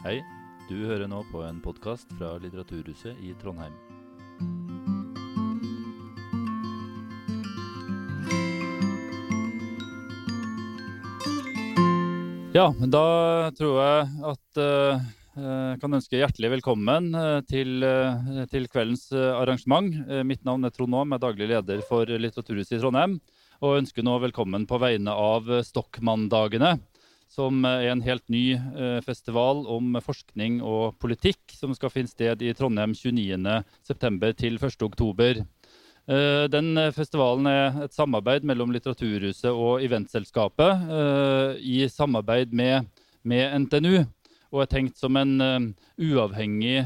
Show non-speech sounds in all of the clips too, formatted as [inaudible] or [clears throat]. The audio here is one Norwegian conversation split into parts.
Hei, du hører nå på en podkast fra Litteraturhuset i Trondheim. Ja, da tror jeg at uh, jeg kan ønske hjertelig velkommen uh, til, til, kveldens arrangement. mitt navn er Trond Aam, jeg er daglig leder for Litteraturhuset i Trondheim. Og ønsker nå velkommen på vegne av Stokkmanndagene, som er en helt ny festival om forskning og politikk, som skal finne sted i Trondheim 29.9. til 1.10. Eh, den eh, festivalen er et samarbeid mellom Litteraturhuset og Eventselskapet eh, i samarbeid med, med, NTNU. Og er tenkt som en uavhengig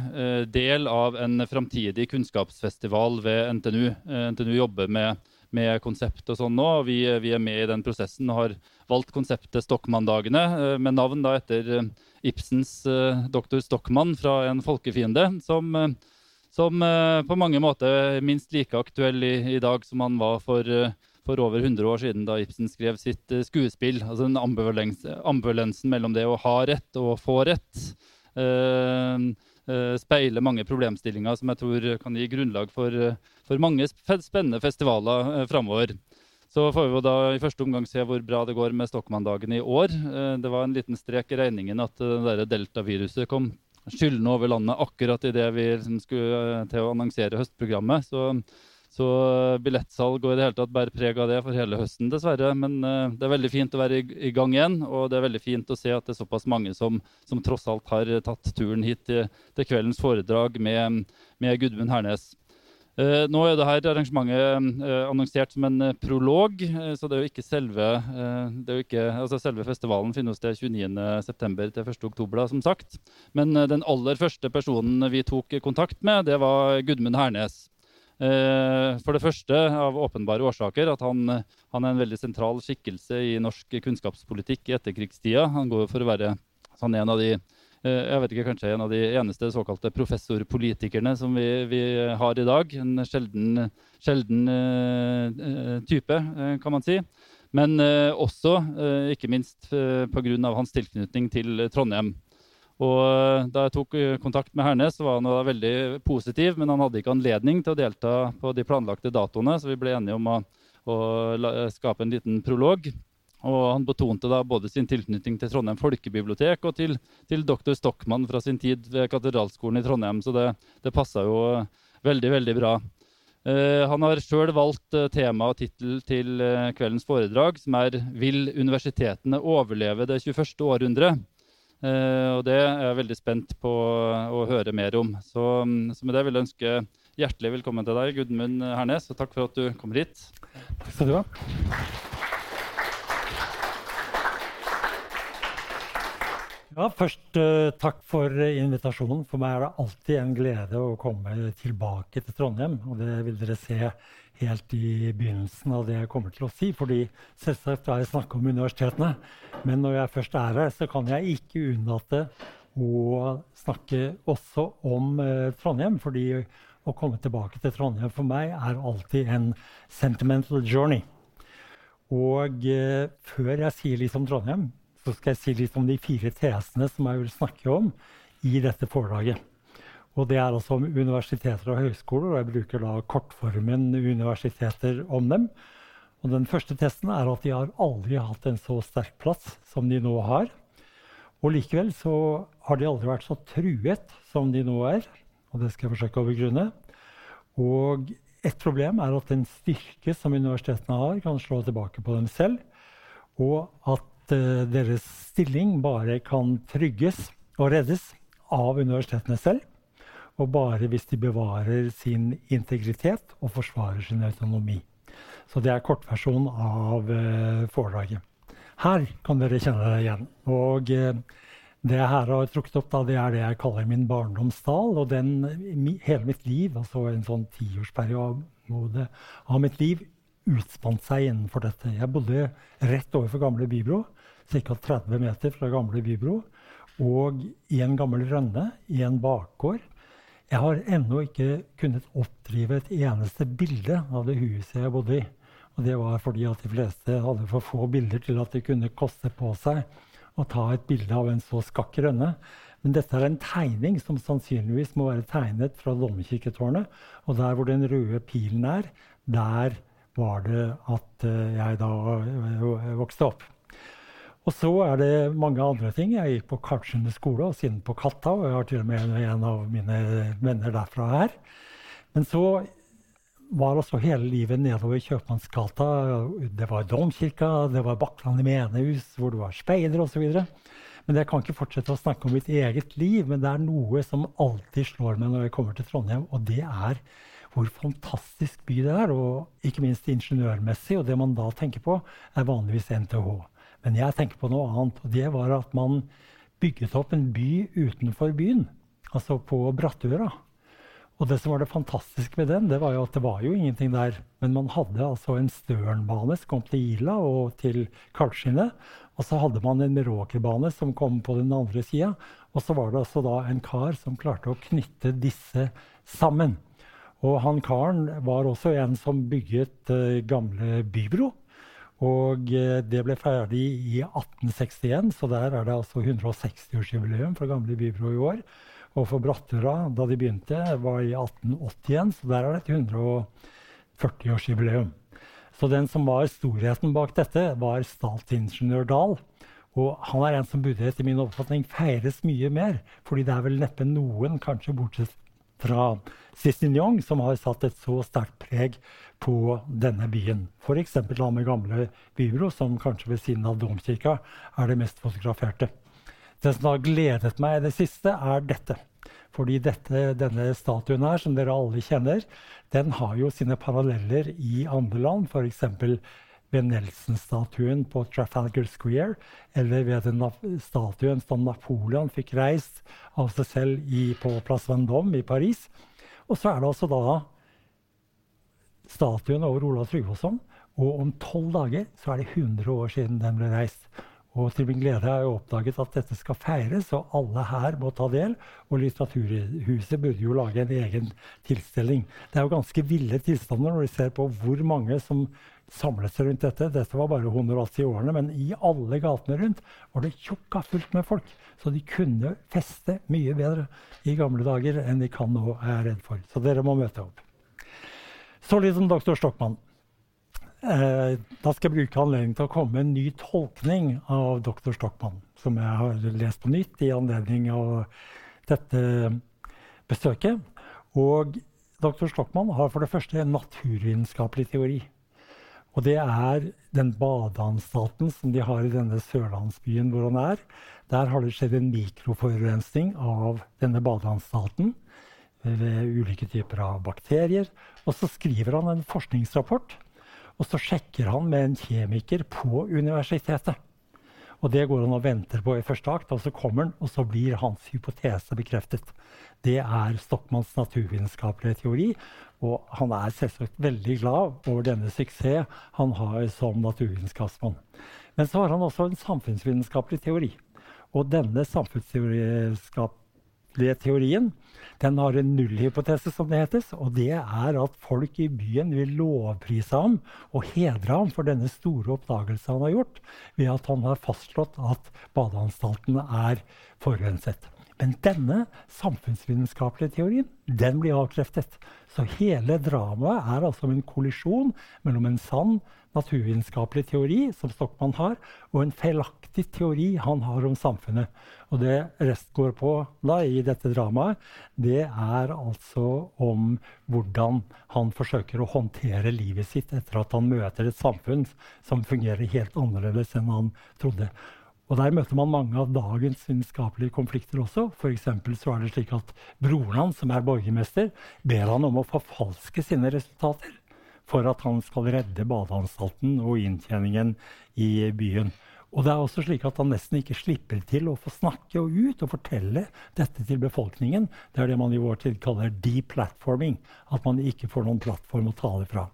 del av en framtidig kunnskapsfestival ved NTNU. NTNU jobber med, med konsept og sånn nå, og vi, vi, er med i den prosessen og har valgt konseptet Stokmann-dagene, med navn da etter Ibsens doktor Stokmann fra En folkefiende, som som eh, på mange måter er minst like aktuell i, i dag som han var for, eh, for, over 100 år siden, da Ibsen skrev sitt eh, skuespill. Altså den ambivalens, ambivalensen mellom det å ha rett og få rett. Uh, speiler mange problemstillinger som jeg tror kan gi grunnlag for, for mange spennende festivaler eh, framover. Så får vi da i første omgang se hvor bra det går med Stokmann-dagen i år. Det var en liten strek i regningen at det deltaviruset kom skyldende over landet akkurat idet vi liksom skulle eh, til å annonsere høstprogrammet. Så, så billettsalg og i det hele tatt bærer preg av det for hele høsten, dessverre. Men det er veldig fint å være i, i, gang igjen, og det er veldig fint å se at det er såpass mange som, som tross alt har tatt turen hit til, til kveldens foredrag med, med Gudmund Hernes. Uh, nå er det her arrangementet uh, annonsert som en uh, prolog, så det er jo ikke selve, jo ikke, altså selve festivalen finner sted 29.9. til 1.10., som sagt. Men den aller første personen vi tok kontakt med, det var Gudmund Hernes. For det første av åpenbare årsaker at han, han, er en veldig sentral skikkelse i norsk kunnskapspolitikk i etterkrigstida. Han går for å være sånn en av de Eh, jeg vet ikke, kanskje en av de eneste såkalte professorpolitikerne som vi, vi har i dag. En sjelden, sjelden uh, type, uh, kan man si. Men uh, også, ikke minst uh, pga. hans tilknytning til Trondheim. Og Da jeg tok kontakt med Hernes, var han veldig positiv, men han hadde ikke anledning til å delta på de planlagte datoene, så vi ble enige om å, å skape en liten prolog. Og han betonte da både sin tilknytning til Trondheim folkebibliotek og til, til doktor Stockmann fra sin tid ved Katedralskolen i Trondheim, så det, det passa jo veldig, veldig bra. Uh, han har sjøl valgt uh, tema og tittel til uh, kveldens foredrag, som er 'Vil universitetene overleve det 21. århundre?' og Det er jeg veldig spent på å høre mer om. Så, um, så med det vil jeg ønske hjertelig velkommen til deg, Gudmund Hernes, og takk for at du kommer hit. Takk skal du ha. Ja, Først uh, takk for invitasjonen. For meg er det alltid en glede å komme tilbake til Trondheim. Og det vil dere se helt i begynnelsen av det jeg kommer til å si. fordi selvsagt har jeg snakket om universitetene. Men når jeg først er her, så kan jeg ikke unnlate å snakke også om uh, Trondheim. fordi å komme tilbake til Trondheim for meg er alltid en sentimental journey. Og uh, før jeg sier litt om Trondheim, så skal jeg si litt om de fire tesene som jeg vil snakke om i dette foredraget. Og det er altså om universiteter og høyskoler, og jeg bruker da kortformen 'universiteter' om dem. Og den første testen er at de har aldri hatt en så sterk plass som de nå har. Og likevel så har de aldri vært så truet som de nå er. Og det skal jeg forsøke å begrunne. Og et problem er at den styrke som universitetene har, kan slå tilbake på dem selv. Og at uh, deres stilling bare kan trygges og reddes av universitetene selv. Og bare hvis de bevarer sin integritet og forsvarer sin autonomi. Så det er kortversjonen av uh, foredraget. Her kan dere kjenne deg igjen. Og uh, det jeg her har trukket opp, da, det er det jeg kaller min barndomsdal. Og den, hele mitt liv, altså en sånn tiårsperiode av mitt liv, utspant seg innenfor dette. Jeg bodde rett overfor Gamle Bybro ca. 30 meter fra gamle Bybro. Og i en gammel rønne i en bakgård. Jeg har ennå ikke kunnet oppdrive et eneste bilde av det huset jeg bodde i. Og det var fordi at de fleste hadde for få bilder til at de kunne koste på seg å ta et bilde av en så skakk rønne. Men dette er en tegning som sannsynligvis må være tegnet fra domkirketårnet. Og der hvor den røde pilen er, der var det at uh, jeg da uh, vokste opp. Og så er det mange andre ting. Jeg gikk på Kartsund skole og siden på Katta. Og jeg har til og med en av mine venner derfra her. Men så var også hele livet nedover Kjøpmannsgata. Det var domkirka, det var Bakklandet menehus, hvor det var speider osv. Men jeg kan ikke fortsette å snakke om mitt eget liv. Men det er noe som alltid slår meg når jeg kommer til Trondheim, og det er hvor fantastisk by det er. Og ikke minst ingeniørmessig. Og det man da tenker på, er vanligvis NTH. Men jeg tenker på noe annet. Og det var at man bygget opp en by utenfor byen. Altså på Brattøra. Og det som var det fantastiske med den, det var jo at det var jo ingenting der. Men man hadde altså en Størenbane som kom til Ila og til Kaldskinnet. Og så hadde man en Meråkerbane som kom på den andre sida. Og så var det altså da en kar som klarte å knytte disse sammen. Og han karen var også en som bygget uh, gamle bybro. Og uh, det ble ferdig i 1861, så der er det altså 160-årsjubileum for gamle bybro i år. Og for Brattøra, da de begynte, var i 1881, så der er det et 140-årsjubileum. Så den som var storheten bak dette, var statsingeniør Dahl. Og han er en som burde etter min oppfatning feires mye mer. fordi det er vel neppe noen, kanskje bortsett fra Sistignon, som har satt et så sterkt preg på denne byen. F.eks. med gamle bybro, som kanskje ved siden av domkirka er det mest fotograferte. Det som har gledet meg i det siste, er dette. Fordi dette, denne statuen her, som dere alle kjenner, den har jo sine paralleller i andre land. F.eks. ved Nelson-statuen på Trafalgar Square, eller ved den statuen som Napoleon fikk reist av seg selv i, på Place Vendôme i Paris. Og så er det altså da statuen over Olav Tryggvason. Og om tolv dager så er det 100 år siden den ble reist. Og til min glede har jeg oppdaget at dette skal feires, og alle her må ta del. Og Litteraturhuset burde jo lage en egen tilstelning. Det er jo ganske ville tilstander når vi ser på hvor mange som samlet seg rundt dette. Dette var bare 180 årene, men i alle gatene rundt var det tjukka fullt med folk. Så de kunne feste mye bedre i gamle dager enn de kan nå, er jeg redd for. Så dere må møte opp. Så litt om doktor Stokmann. Eh, da skal jeg bruke anledningen til å komme med en ny tolkning av doktor Stokmann, som jeg har lest på nytt i anledning av dette besøket. Og doktor Stockmann har for det første en naturvitenskapelig teori. Og det er den badeanstalten som de har i denne sørlandsbyen hvor han er. Der har det skjedd en mikroforurensning av denne badeanstalten ved ulike typer av bakterier. Og så skriver han en forskningsrapport og så sjekker han med en kjemiker på universitetet. Og det går han og venter på i første akt, og så kommer han, og så blir hans hypotese bekreftet. Det er Stockmanns naturvitenskapelige teori, og han er selvsagt veldig glad over denne suksess han har som naturvitenskapsmann. Men så har han også en samfunnsvitenskapelig teori. Og denne samfunnsvitenskapelige teorien den har en nullhypotese, som det heter. Og det er at folk i byen vil lovprise ham og hedre ham for denne store oppdagelsen han har gjort, ved at han har fastslått at badeanstaltene er forurenset. Men denne samfunnsvitenskapelige teorien den blir avkreftet. Så hele dramaet er altså en kollisjon mellom en sann naturvitenskapelig teori, som Stockmann har, og en feilaktig teori han har om samfunnet. Og det rest går på da, i dette dramaet, det er altså om hvordan han forsøker å håndtere livet sitt etter at han møter et samfunn som fungerer helt annerledes enn han trodde. Og Der møter man mange av dagens vitenskapelige konflikter også. For så er det slik at Broren hans, som er borgermester, ber han om å forfalske sine resultater for at han skal redde badeanstalten og inntjeningen i byen. Og det er også slik at han nesten ikke slipper til å få snakke og ut og fortelle dette til befolkningen. Det er det man i vår tid kaller deplatforming. At man ikke får noen plattform å tale fra.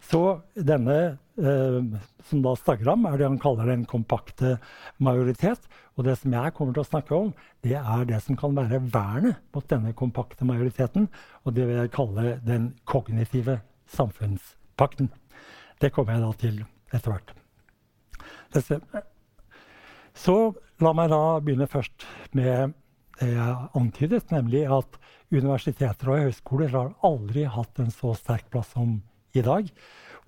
Så denne, eh, som da Stagram, er det han kaller den kompakte majoritet. Og det som jeg kommer til å snakke om, det er det som kan være vernet mot denne kompakte majoriteten. Og det vil jeg kalle den kognitive samfunnspakten. Det kommer jeg da til etter hvert. Så la meg da begynne først med det jeg antydet, nemlig at universiteter og høyskoler har aldri hatt en så sterk plass som i dag.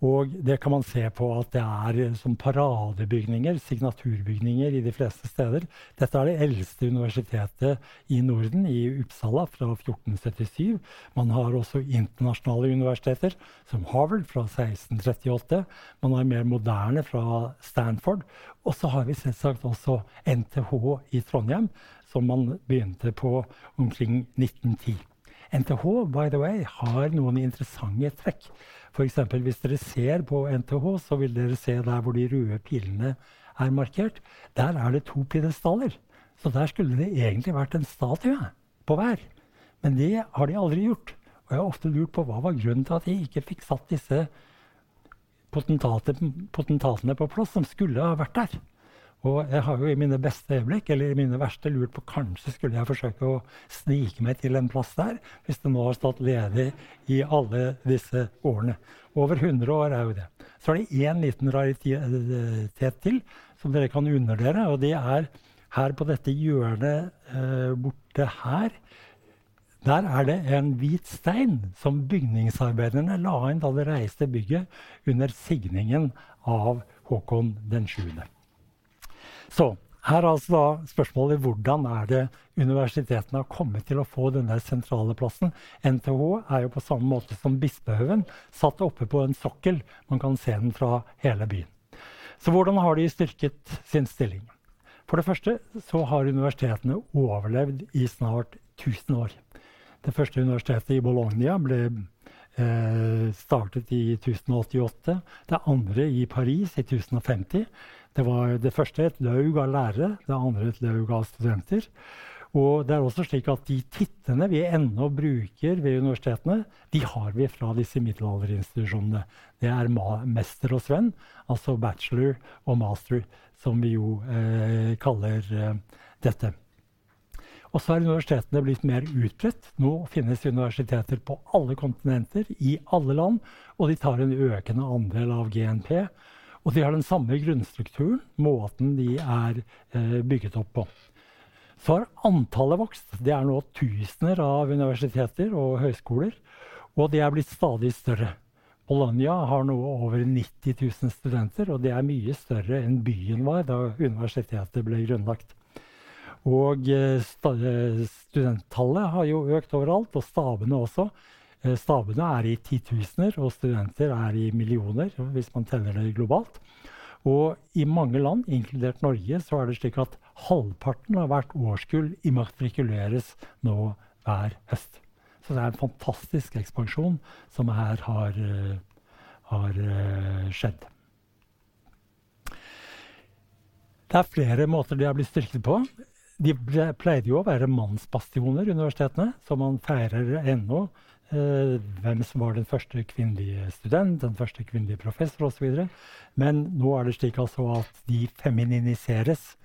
Og det kan man se på at det er eh, som paradebygninger, signaturbygninger i de fleste steder. Dette er det eldste universitetet i Norden, i Uppsala, fra 1477. Man har også internasjonale universiteter, som Harvard fra 1638. Man har mer moderne fra Stanford. Og så har vi selvsagt også NTH i Trondheim, som man begynte på omkring 1910. NTH by the way, har noen interessante trekk. F.eks. hvis dere ser på NTH, så vil dere se der hvor de røde pilene er markert. Der er det to pidestaller. Så der skulle det egentlig vært en statue på hver. Men det har de aldri gjort. Og jeg har ofte lurt på hva var grunnen til at de ikke fikk satt disse potentatene på plass, som skulle ha vært der. Og jeg har jo i mine beste øyeblikk, eller i mine verste, lurt på kanskje skulle jeg forsøke å snike meg til en plass der, hvis det nå har stått ledig i alle disse årene. Over 100 år er jo det. Så er det én liten raritet til som dere kan underdere, og det er her på dette hjørnet eh, borte her. Der er det en hvit stein som bygningsarbeiderne la inn da de reiste bygget under signingen av Håkon den 7. Så her er altså da spørsmålet hvordan er det universitetene har kommet til å få denne sentrale plassen. NTH er jo på samme måte som Bispehaugen satt oppe på en sokkel. Man kan se den fra hele byen. Så hvordan har de styrket sin stilling? For det første så har universitetene overlevd i snart 1000 år. Det første universitetet i Bologna ble eh, startet i 1088. Det andre i Paris i 1050. Det var det første et laug av lærere, det andre et laug av studenter. Og det er også slik at De tittene vi ennå bruker ved universitetene, de har vi fra disse middelalderinstitusjonene. Det er mester og svenn, altså bachelor og master, som vi jo eh, kaller eh, dette. Og så er universitetene blitt mer utbredt. Nå finnes universiteter på alle kontinenter, i alle land, og de tar en økende andel av GNP. Og de har den samme grunnstrukturen, måten de er eh, bygget opp på. Så har antallet vokst. Det er nå tusener av universiteter og høyskoler. Og de er blitt stadig større. Bologna har nå over 90 000 studenter, og det er mye større enn byen var da universitetet ble grunnlagt. Og eh, studenttallet har jo økt overalt, og stabene også. Eh, stabene er i titusener, og studenter er i millioner, hvis man teller det globalt. Og i mange land, inkludert Norge, så er det slik at halvparten av hvert årskull immatrikuleres nå hver høst. Så det er en fantastisk ekspansjon som her har, uh, har uh, skjedd. Det er flere måter de har blitt styrket på. De pleide jo å være mannsbastioner, universitetene, som man feirer ennå Eh, hvem som var den første kvinnelige student, den første kvinnelige professor osv. Men nå er det slik altså at de femininiseres.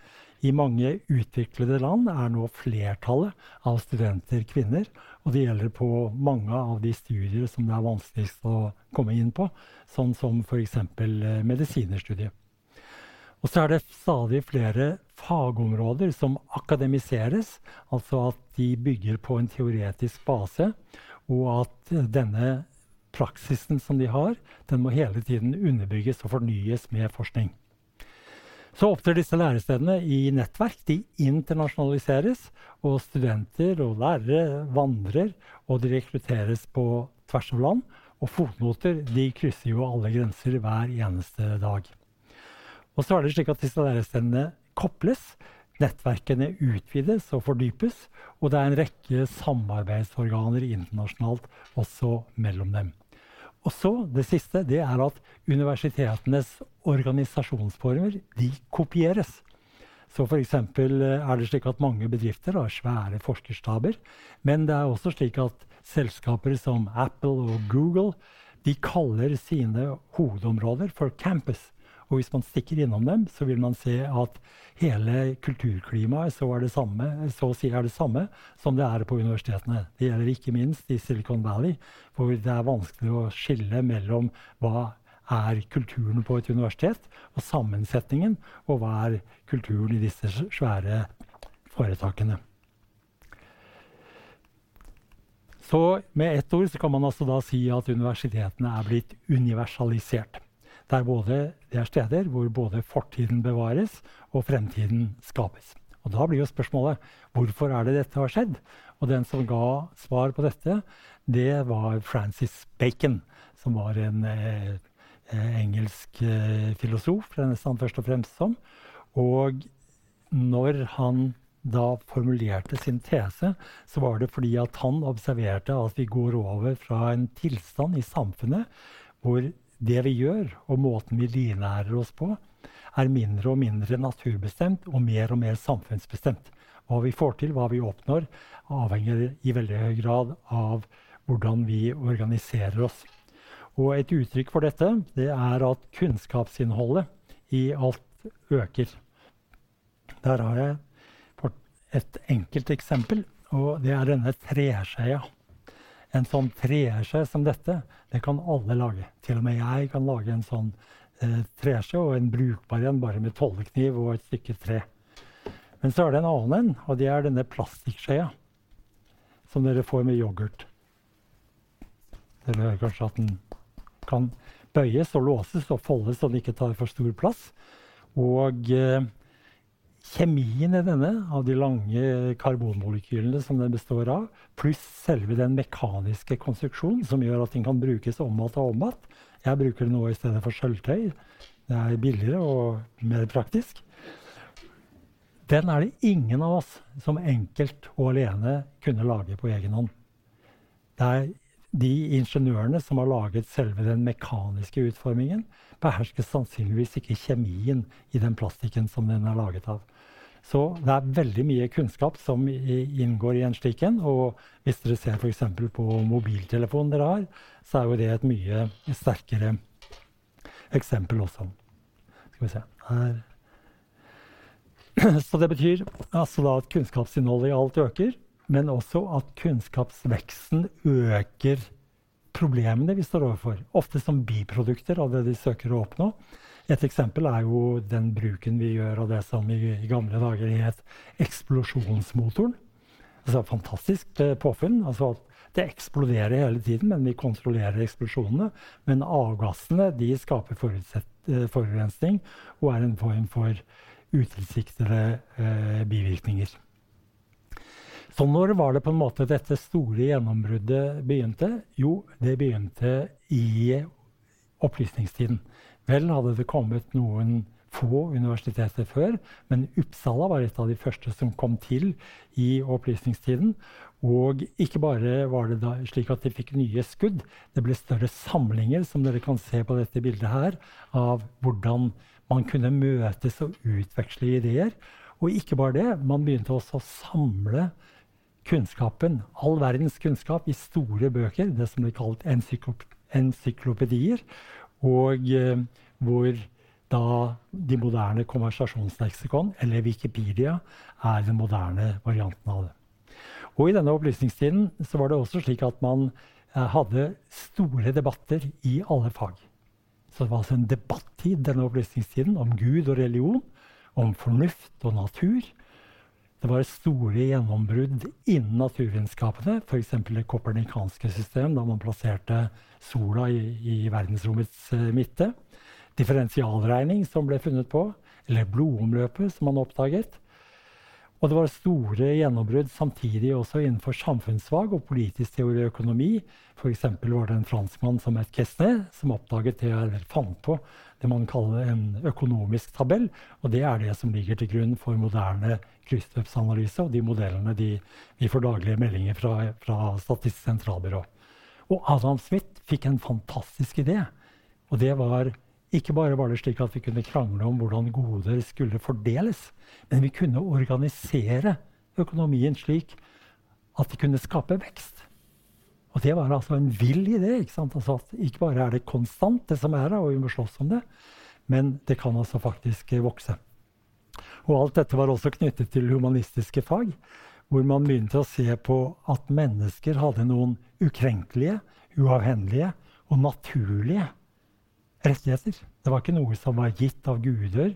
I mange utviklede land er nå flertallet av studenter kvinner. Og det gjelder på mange av de studier som det er vanskeligst å komme inn på, sånn som f.eks. Eh, medisinerstudiet. Og så er det stadig flere fagområder som akademiseres, altså at de bygger på en teoretisk base og at denne praksisen som de har, den må hele tiden underbygges og fornyes med forskning. Så opptrer disse lærestedene i nettverk. De internasjonaliseres, og studenter og lærere vandrer, og de rekrutteres på tvers av land. Og fotnoter de krysser jo alle grenser hver eneste dag. Og så er det slik at disse lærestedene kobles Nettverkene utvides og fordypes, og det er en rekke samarbeidsorganer internasjonalt også mellom dem. Og så, Det siste det er at universitetenes organisasjonsformer de kopieres. Så F.eks. er det slik at mange bedrifter har svære forskerstaber. Men det er også slik at selskaper som Apple og Google de kaller sine hovedområder for campus. Og hvis man stikker innom dem, så vil man se at hele kulturklimaet så, er det samme, så å si er det samme som det er på universitetene. Det gjelder ikke minst i Silicon Valley, hvor det er vanskelig å skille mellom hva er kulturen på et universitet, og sammensetningen, og hva er kulturen i disse svære foretakene. Så med ett ord kan man altså da si at universitetene er blitt universalisert. Det er, både, det er steder hvor både fortiden bevares og fremtiden skapes. Og Da blir jo spørsmålet hvorfor er det dette har skjedd? Og den som ga svar på dette, det var Francis Bacon, som var en eh, engelsk eh, filosof, nesten først og fremst som. Og når han da formulerte sin tese, så var det fordi at han observerte at vi går over fra en tilstand i samfunnet hvor det vi gjør, og måten vi livnærer oss på, er mindre og mindre naturbestemt og mer og mer samfunnsbestemt. Hva vi får til, hva vi oppnår, avhenger i veldig høy grad av hvordan vi organiserer oss. Og et uttrykk for dette det er at kunnskapsinnholdet i alt øker. Der har jeg et enkelt eksempel, og det er denne treskjea. En sånn treskje som dette, det kan alle lage. Til og med jeg kan lage en sånn eh, treskje, og en brukbar en bare med tollekniv og et stykke tre. Men så er det en annen en, og det er denne plastikkskjea som dere får med yoghurt. Dere hører kanskje at den kan bøyes og låses og foldes så den ikke tar for stor plass. Og eh, kjemien i denne, av de lange karbonmolekylene som den består av, pluss selve den mekaniske konstruksjonen som gjør at den kan brukes om igjen og om igjen. Jeg bruker det nå i stedet for sølvtøy. Det er billigere og mer praktisk. Den er det ingen av oss som enkelt og alene kunne lage på egen hånd. Det er de ingeniørene som har laget selve den mekaniske utformingen, behersker sannsynligvis ikke kjemien i den plastikken som den er laget av. Så det er veldig mye kunnskap som inngår i en slik en. Og hvis dere ser f.eks. på mobiltelefonen dere har, så er jo det et mye sterkere eksempel også. Skal vi se her. [clears throat] Så det betyr altså at kunnskapsinnholdet i alt øker, men også at kunnskapsveksten øker problemene vi står overfor. Ofte som biprodukter av det de søker å oppnå. Et eksempel er jo den bruken vi gjør av det som i, gamle dager het eksplosjonsmotoren. Altså, fantastisk eh, påfunn. Altså, det eksploderer hele tiden, men vi kontrollerer eksplosjonene. Men avgassene de skaper eh, forurensning og er en form for utilsiktede eh, bivirkninger. Så når var det på en måte dette store gjennombruddet begynte? Jo, det begynte i opplysningstiden. Vel hadde det kommet noen få universiteter før, men Uppsala var et av de første som kom til i opplysningstiden. Og ikke bare var det slik at de fikk nye skudd, det ble større samlinger, som dere kan se på dette bildet her, av hvordan man kunne møtes og utveksle ideer. Og ikke bare det, man begynte også å samle kunnskapen, all verdens kunnskap, i store bøker, det som blir kalt encyklopedier. Og eh, hvor da de moderne konversasjonsleksikon, eller Wikipedia, er den moderne varianten av det. Og I denne opplysningstiden så var det også slik at man eh, hadde store debatter i alle fag. Så det var altså en debattid denne opplysningstiden om Gud og religion, om fornuft og natur. Det var store gjennombrudd innen naturvitenskapene, f.eks. det kopernikanske system, da man plasserte sola i, i verdensrommets uh, midte. Differensialregning som ble funnet på, eller blodomløpet som man oppdaget. Og det var store gjennombrudd samtidig også innenfor samfunnsfag og politisk teori og økonomi. F.eks. var det en franskmann som het Kessner, som oppdaget det, eller fant på det man kaller en økonomisk tabell. Og det er det som ligger til grunn for moderne kryssløpsanalyse og de modellene de, vi får daglige meldinger fra, fra Statistisk sentralbyrå. Og Adam Smith fikk en fantastisk idé. Og det var ikke bare var det slik at vi kunne krangle om hvordan goder skulle fordeles, men vi kunne organisere økonomien slik at vi kunne skape vekst. Og det var altså en vill idé. Ikke? Altså ikke bare er det konstant, det som er her, og vi må slåss om det, men det kan altså faktisk vokse. Og alt dette var også knyttet til humanistiske fag, hvor man begynte å se på at mennesker hadde noen ukrenkelige, uavhendelige og naturlige rettigheter. Det var ikke noe som var gitt av guder.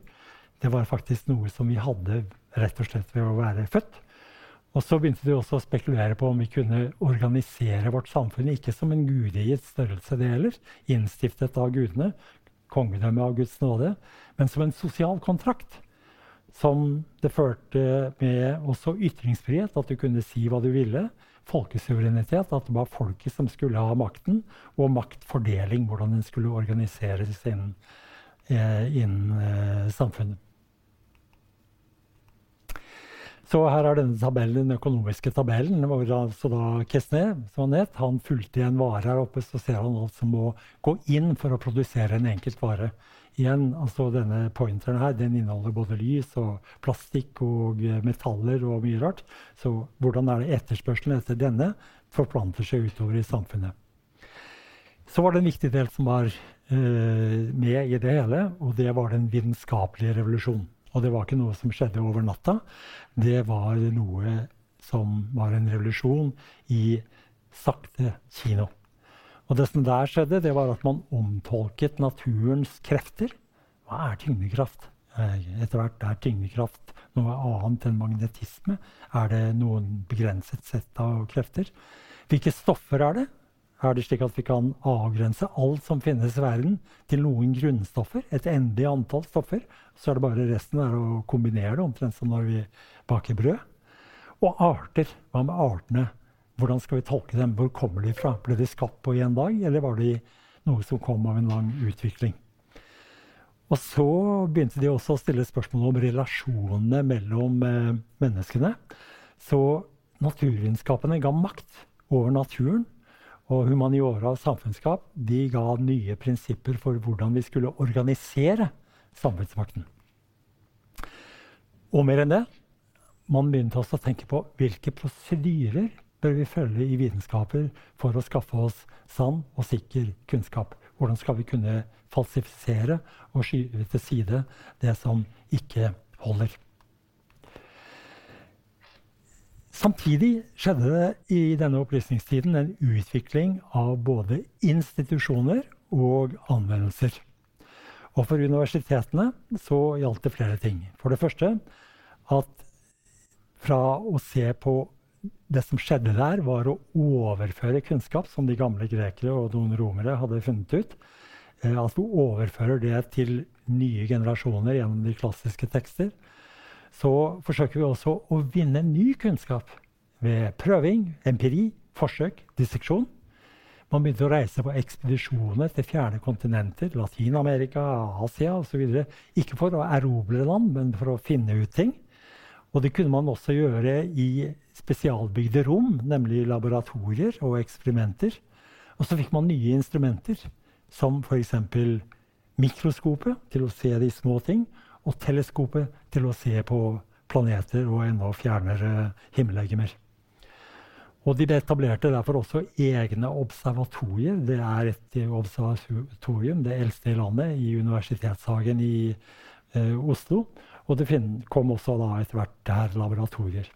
Det var faktisk noe som vi hadde rett og slett ved å være født. Og så begynte de også å spekulere på om vi kunne organisere vårt samfunn ikke som en gudegitt størrelse, det heller, innstiftet av gudene, kongedømme av Guds nåde, men som en sosial kontrakt. Som det førte med også ytringsfrihet, at du kunne si hva du ville. Folkesuverenitet, at det var folket som skulle ha makten. Og maktfordeling, hvordan den skulle organiseres innen, eh, innen eh, samfunnet. Så her er denne tabellen, den økonomiske tabellen. hvor altså da Kesne, som han het, han fulgte i en vare her oppe. Så ser han alt som må gå inn for å produsere en enkelt vare. Igjen, altså Denne pointeren her, den inneholder både lys og plastikk og metaller og mye rart. Så hvordan er det etterspørselen etter denne forplanter seg utover i samfunnet. Så var det en viktig del som var uh, med i det hele, og det var den vitenskapelige revolusjonen. Og det var ikke noe som skjedde over natta. Det var noe som var en revolusjon i sakte kino. Og det som der skjedde, det var at man omtolket naturens krefter. Hva er tyngdekraft? Eh, etter hvert er tyngdekraft noe annet enn magnetisme. Er det noen begrenset sett av krefter? Hvilke stoffer er det? er det slik at vi kan avgrense alt som finnes i verden, til noen grunnstoffer. Et endelig antall stoffer. Så er det bare resten er å kombinere det, omtrent som når vi baker brød. Og arter. Hva med artene? Hvordan skal vi tolke dem? Hvor kommer de fra? Ble de skapt på én dag, eller var de noe som kom av en lang utvikling? Og så begynte de også å stille spørsmål om relasjonene mellom eh, menneskene. Så naturvitenskapene ga makt over naturen og humaniora og samfunnskap de ga nye prinsipper for hvordan vi skulle organisere samfunnsmakten. Og mer enn det man begynte også å tenke på hvilke prosedyrer bør vi følge i vitenskaper for å skaffe oss sann og sikker kunnskap. Hvordan skal vi kunne falsifisere og skyve til side det som ikke holder. Samtidig skjedde det i denne opplysningstiden en utvikling av både institusjoner og anvendelser. Og for universitetene så gjaldt det flere ting. For det første at fra å se på det som skjedde der, var å overføre kunnskap som de gamle grekere og noen romere hadde funnet ut. Eh, at vi overfører det til nye generasjoner gjennom de klassiske tekster så forsøker vi også å vinne ny kunnskap ved prøving, empiri, forsøk, disseksjon. Man begynte å reise på ekspedisjoner til fjerne kontinenter, Latin-Amerika, Asia osv. Ikke for å erobre land, men for å finne ut ting. Og det kunne man også gjøre i spesialbygde rom, nemlig laboratorier og eksperimenter. Og så fikk man nye instrumenter, som f.eks. mikroskopet til å se de små ting, og teleskopet til å se på planeter og enda fjernere himmellegemer. Og de etablerte derfor også egne observatorier. Det er et observatorium, det eldste i landet, i Universitetshagen i eh, Oslo. Og det kom også etter hvert der laboratorier.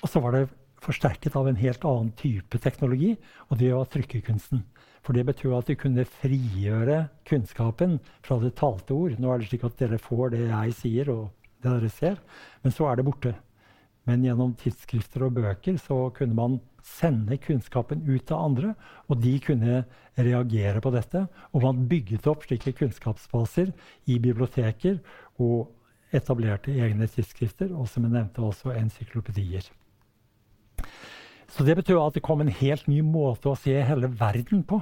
Og så var det forsterket av en helt annen type teknologi, og det var trykkekunsten. For det betyr at de kunne frigjøre kunnskapen fra det talte ord. Nå er det slik at dere får det jeg sier, og det dere ser, men så er det borte. Men gjennom tidsskrifter og bøker så kunne man sende kunnskapen ut til andre, og de kunne reagere på dette. Og man bygget opp slike kunnskapsbaser i biblioteker og etablerte egne tidsskrifter, og som jeg nevnte også encyklopedier. Så det betyr at det kom en helt ny måte å se hele verden på,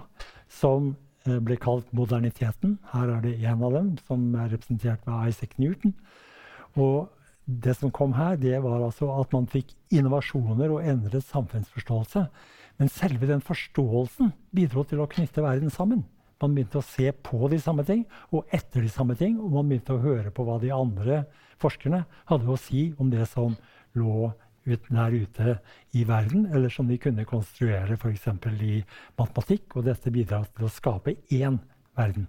som eh, ble kalt moderniteten. Her er det én av dem, som er representert ved Isaac Newton. Og det som kom her, det var altså at man fikk innovasjoner og endret samfunnsforståelse. Men selve den forståelsen bidro til å knytte verden sammen. Man begynte å se på de samme ting og etter de samme ting. Og man begynte å høre på hva de andre forskerne hadde å si om det som lå ut, der ute i verden, eller som de kunne konstruere f.eks. i matematikk. Og dette bidrar til å skape én verden.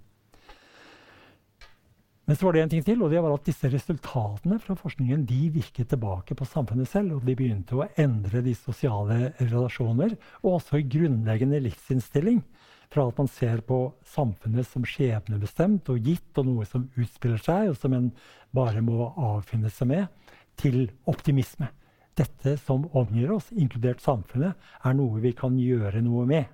Men så var det en ting til, og det var at disse resultatene fra forskningen de virket tilbake på samfunnet selv. Og de begynte å endre de sosiale relasjoner, og også grunnleggende livsinnstilling. Fra at man ser på samfunnet som skjebnebestemt og gitt, og noe som utspiller seg, og som en bare må avfinne seg med, til optimisme dette som omgir oss, inkludert samfunnet, er noe vi kan gjøre noe med.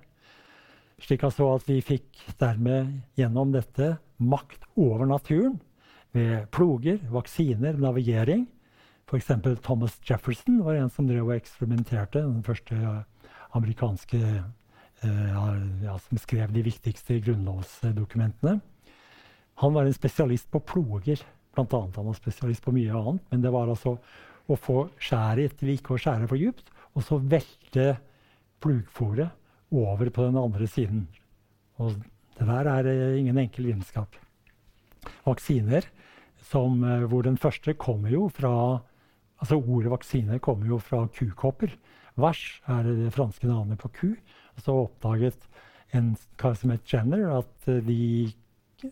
Slik altså at vi fikk dermed gjennom dette makt over naturen ved ploger, vaksiner, navigering. F.eks. Thomas Jefferson var en som drev og eksperimenterte. Den første amerikanske ja, som skrev de viktigste grunnlovsdokumentene. Han var en spesialist på ploger, blant annet. Han var spesialist på mye annet. Men det var altså å få skjæret til ikke å skjære for djupt, og så velte plugfòret over på den andre siden. Og det der er uh, ingen enkel vitenskap. Vaksiner, som, uh, hvor den første kommer jo fra altså Ordet vaksine kommer jo fra kukopper. Vers er det franske navnet på ku. Og så oppdaget en kar som het Jenner, at uh, de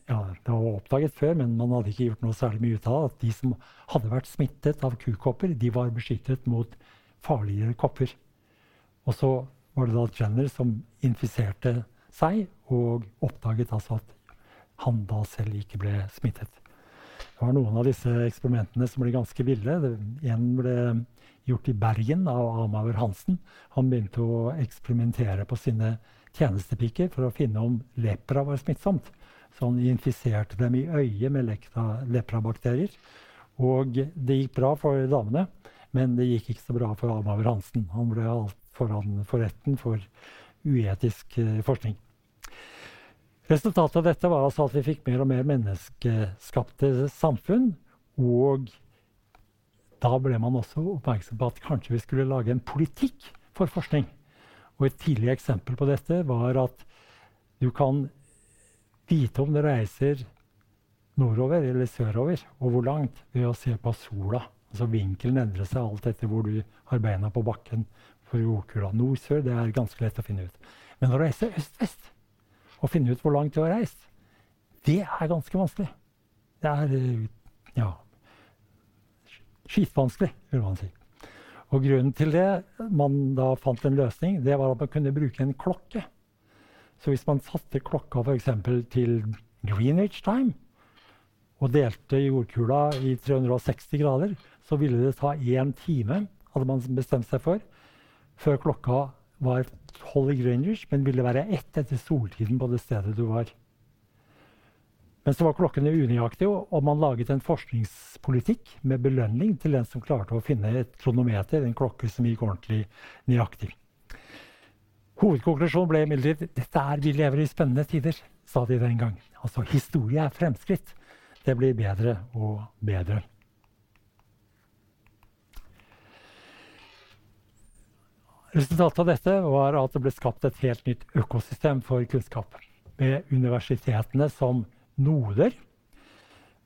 ja, Det var oppdaget før, men man hadde ikke gjort noe særlig mye ut av at de som hadde vært smittet av kukopper, de var beskyttet mot farligere kopper. Og så var det da Jenner som infiserte seg, og oppdaget altså at han da selv ikke ble smittet. Var noen av disse eksperimentene som ble ganske ville. En ble gjort i Bergen av Amaur Hansen. Han begynte å eksperimentere på sine tjenestepiker for å finne om lepra var smittsomt. Så han infiserte dem i øyet med leprabakterier. Og det gikk bra for damene, men det gikk ikke så bra for Amaur Hansen. Han ble alt foran for retten for uetisk eh, forskning. Resultatet av dette var altså at vi fikk mer og mer menneskeskapte samfunn. Og da ble man også oppmerksom på at kanskje vi skulle lage en politikk for forskning. Og et tidlig eksempel på dette var at du kan vite om du reiser nordover eller sørover, og hvor langt, ved å se på sola. Altså Vinkelen endrer seg alt etter hvor du har beina på bakken for jordkula. Nord-sør det er ganske lett å finne ut. Men å reise øst-vest og finne ut hvor langt du har reist, det er ganske vanskelig. Det er eh, ja, skitvanskelig, vil man si. Og grunnen til det man da fant en løsning, det var at man kunne bruke en klokke. Så hvis man satte klokka f.eks. til Greenwich time og delte jordkula i 360 grader, så ville det ta én time, hadde man bestemt seg for, før klokka var Holly Grangers, men ville være ett etter soltiden på det stedet du var. Men så var klokkene unøyaktige, og man laget en forskningspolitikk med belønning til den som klarte å finne et kronometer, en klokke som gikk ordentlig nøyaktig. Hovedkonklusjonen ble imidlertid dette er vi lever i spennende tider, sa de den gang. Altså historie er fremskritt. Det blir bedre og bedre. Resultatet av dette var at det ble skapt et helt nytt økosystem for kunnskap. Med universitetene som noder,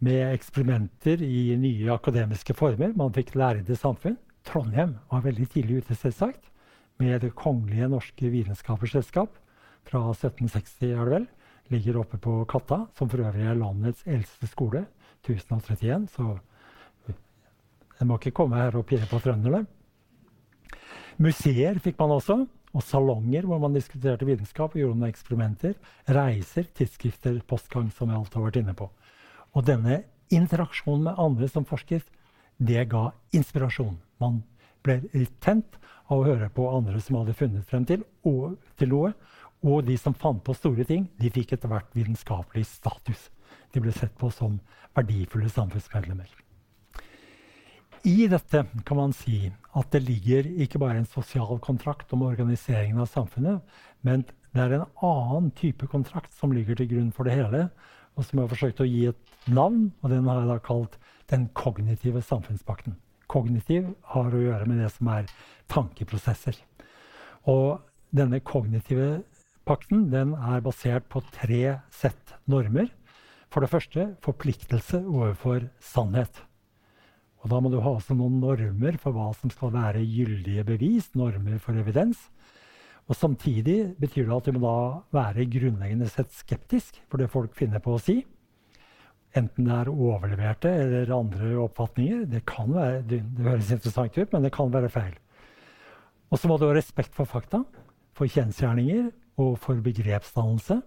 med eksperimenter i nye akademiske former. Man fikk lærde samfunn. Trondheim var veldig tidlig ute, selvsagt. Med Det kongelige norske vitenskaperselskap fra 1760, er det vel. Ligger oppe på Katta, som for øvrig er landets eldste skole. 1031, så jeg må ikke komme her og pirre på trønderne. Museer fikk man også, og salonger hvor man diskuterte vitenskap og gjorde noen eksperimenter. Reiser, tidsskrifter, postgang, som jeg alt har vært inne på. Og denne interaksjonen med andre som forsket, det ga inspirasjon. Man ble litt tent av å høre på andre som hadde funnet frem til, og, til noe. Og de som fant på store ting, de fikk etter hvert vitenskapelig status. De ble sett på som verdifulle samfunnsmedlemmer. I dette kan man si at det ligger ikke bare en sosial kontrakt om organiseringen av samfunnet, men det er en annen type kontrakt som ligger til grunn for det hele, og som jeg har forsøkt å gi et navn, og den har jeg da kalt den kognitive samfunnspakten. Kognitiv har å gjøre med det som er tankeprosesser. Og denne kognitive pakten den er basert på tre sett normer. For det første forpliktelse overfor sannhet. Og da må du ha også noen normer for hva som skal være gyldige bevis, normer for evidens. Og samtidig betyr det at du må da være grunnleggende sett skeptisk for det folk finner på å si. Enten det er overleverte eller andre oppfatninger. Det, kan være, det, det høres interessant ut, men det kan være feil. Og så må du ha respekt for fakta, for kjensgjerninger og for begrepsdannelse.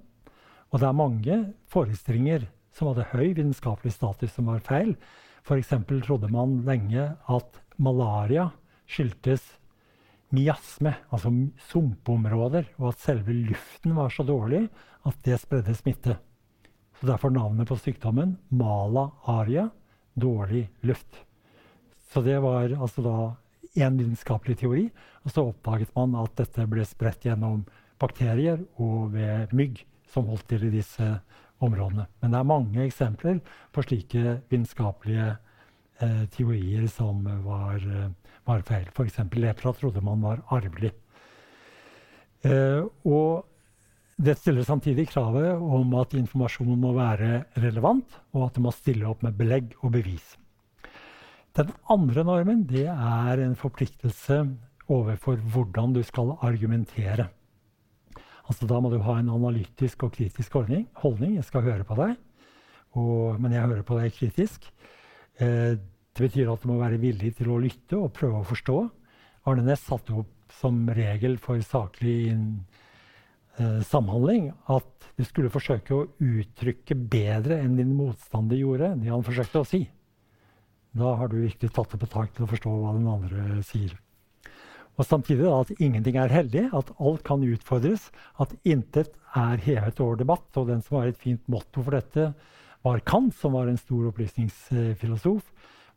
Og det er mange forestillinger som hadde høy vitenskapelig status, som var feil. F.eks. trodde man lenge at malaria skyldtes miasme, altså sumpområder, og at selve luften var så dårlig at det spredde smitte. Så Derfor navnet på sykdommen mala aria dårlig luft. Så det var altså da én vitenskapelig teori. Og så oppdaget man at dette ble spredt gjennom bakterier og ved mygg som holdt til i disse områdene. Men det er mange eksempler på slike vitenskapelige eh, teorier som var, eh, var feil. F.eks. lepra trodde man var arvelig. Eh, og det stiller samtidig kravet om at informasjonen må være relevant, og at det må stille opp med belegg og bevis. Den andre normen er en forpliktelse overfor hvordan du skal argumentere. Altså, da må du ha en analytisk og kritisk holdning. holdning. Jeg skal høre på deg, og, men jeg hører på deg kritisk. Eh, det betyr at du må være villig til å lytte og prøve å forstå. Arne Næss satte opp som regel for saklig eh, samhandling at du skulle forsøke å uttrykke bedre enn din motstander gjorde det han forsøkte å si. Da har du virkelig tatt det på tak til å forstå hva den andre sier. Og samtidig da, at ingenting er heldig, at alt kan utfordres, at intet er hevet over debatt. Og den som har et fint motto for dette, var Kant, som var en stor opplysningsfilosof,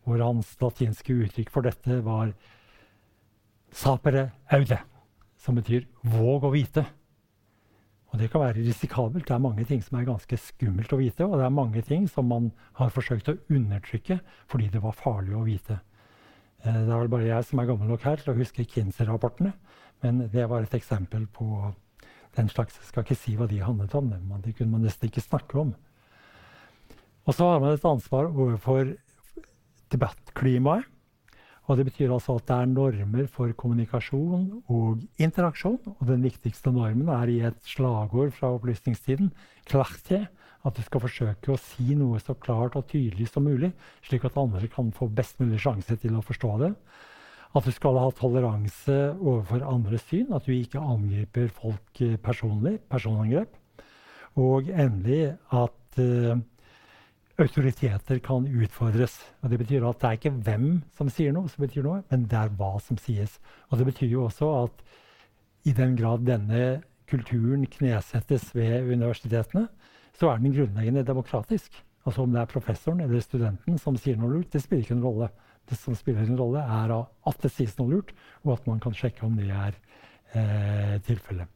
hvor hans latinske uttrykk for dette var 'sapere aude', som betyr 'våg å vite'. Og det kan være risikabelt. Det er mange ting som er ganske skummelt å vite, og det er mange ting som man har forsøkt å undertrykke fordi det var farlig å vite. Eh, det er vel bare jeg som er gammel nok her til å huske Kinsey-rapportene, men det var et eksempel på den slags Jeg skal ikke si hva de handlet om, men det kunne man nesten ikke snakke om. Og så har man et ansvar overfor debattklimaet. Og det betyr altså at det er normer for kommunikasjon og interaksjon. Og den viktigste normen er i et slagord fra opplysningstiden, clarté, at du skal forsøke å si noe så klart og tydelig som mulig, slik at andre kan få best mulig sjanse til å forstå det. At du skal ha toleranse overfor andres syn, at du ikke angriper folk eh, personlig, personangrep. Og endelig at uh, autoriteter kan utfordres. Og Det betyr at det er ikke hvem som sier noe, som betyr noe, men det er hva som sies. Og Det betyr jo også at i den grad denne kulturen knesettes ved universitetene, så er den grunnleggende demokratisk. Altså Om det er professoren eller studenten som sier noe lurt, det spiller ikke en rolle. Det som spiller en rolle, er at det sies noe lurt, og at man kan sjekke om det er eh, tilfellet.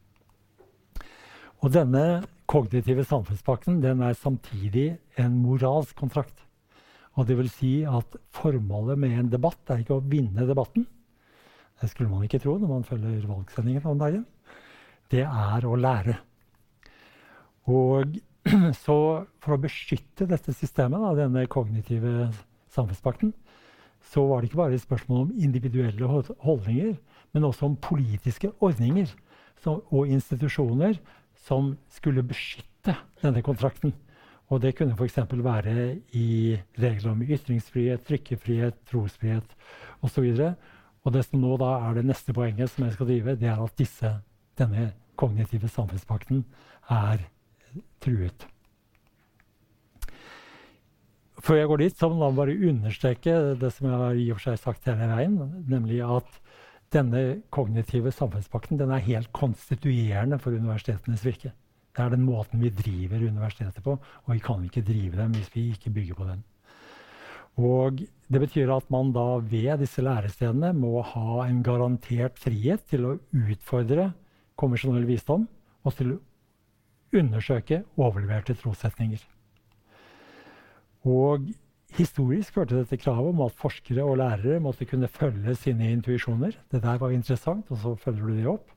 Og denne kognitive samfunnspakten den er samtidig en moralsk kontrakt. Og det vil si at formålet med en debatt er ikke å vinne debatten. Det skulle man ikke tro når man følger valgsendingen om dagen. Det er å lære. Og [clears throat] så for å beskytte dette systemet, da, denne kognitive samfunnspakten, så var det ikke bare et spørsmål om individuelle holdninger, men også om politiske ordninger som, og institusjoner som skulle beskytte denne kontrakten. Og det kunne f.eks. være i regler om ytringsfrihet, trykkefrihet, trosfrihet osv. Og, og det som nå er det neste poenget som jeg skal drive, det er at disse, denne kognitive samfunnspakten er truet. Før jeg går dit, så må jeg bare understreke det som jeg har i og for seg sagt hele veien, nemlig at denne kognitive samfunnspakten den er helt konstituerende for universitetenes virke. Det er den måten vi driver universitetet på, og vi kan ikke drive dem hvis vi ikke bygger på den. Og Det betyr at man da ved disse lærestedene må ha en garantert frihet til å utfordre konvensjonell visdom og til å undersøke overleverte trossetninger. Og Historisk førte dette kravet om at forskere og lærere måtte kunne følge sine intuisjoner. Det der var interessant, og så følger du det opp.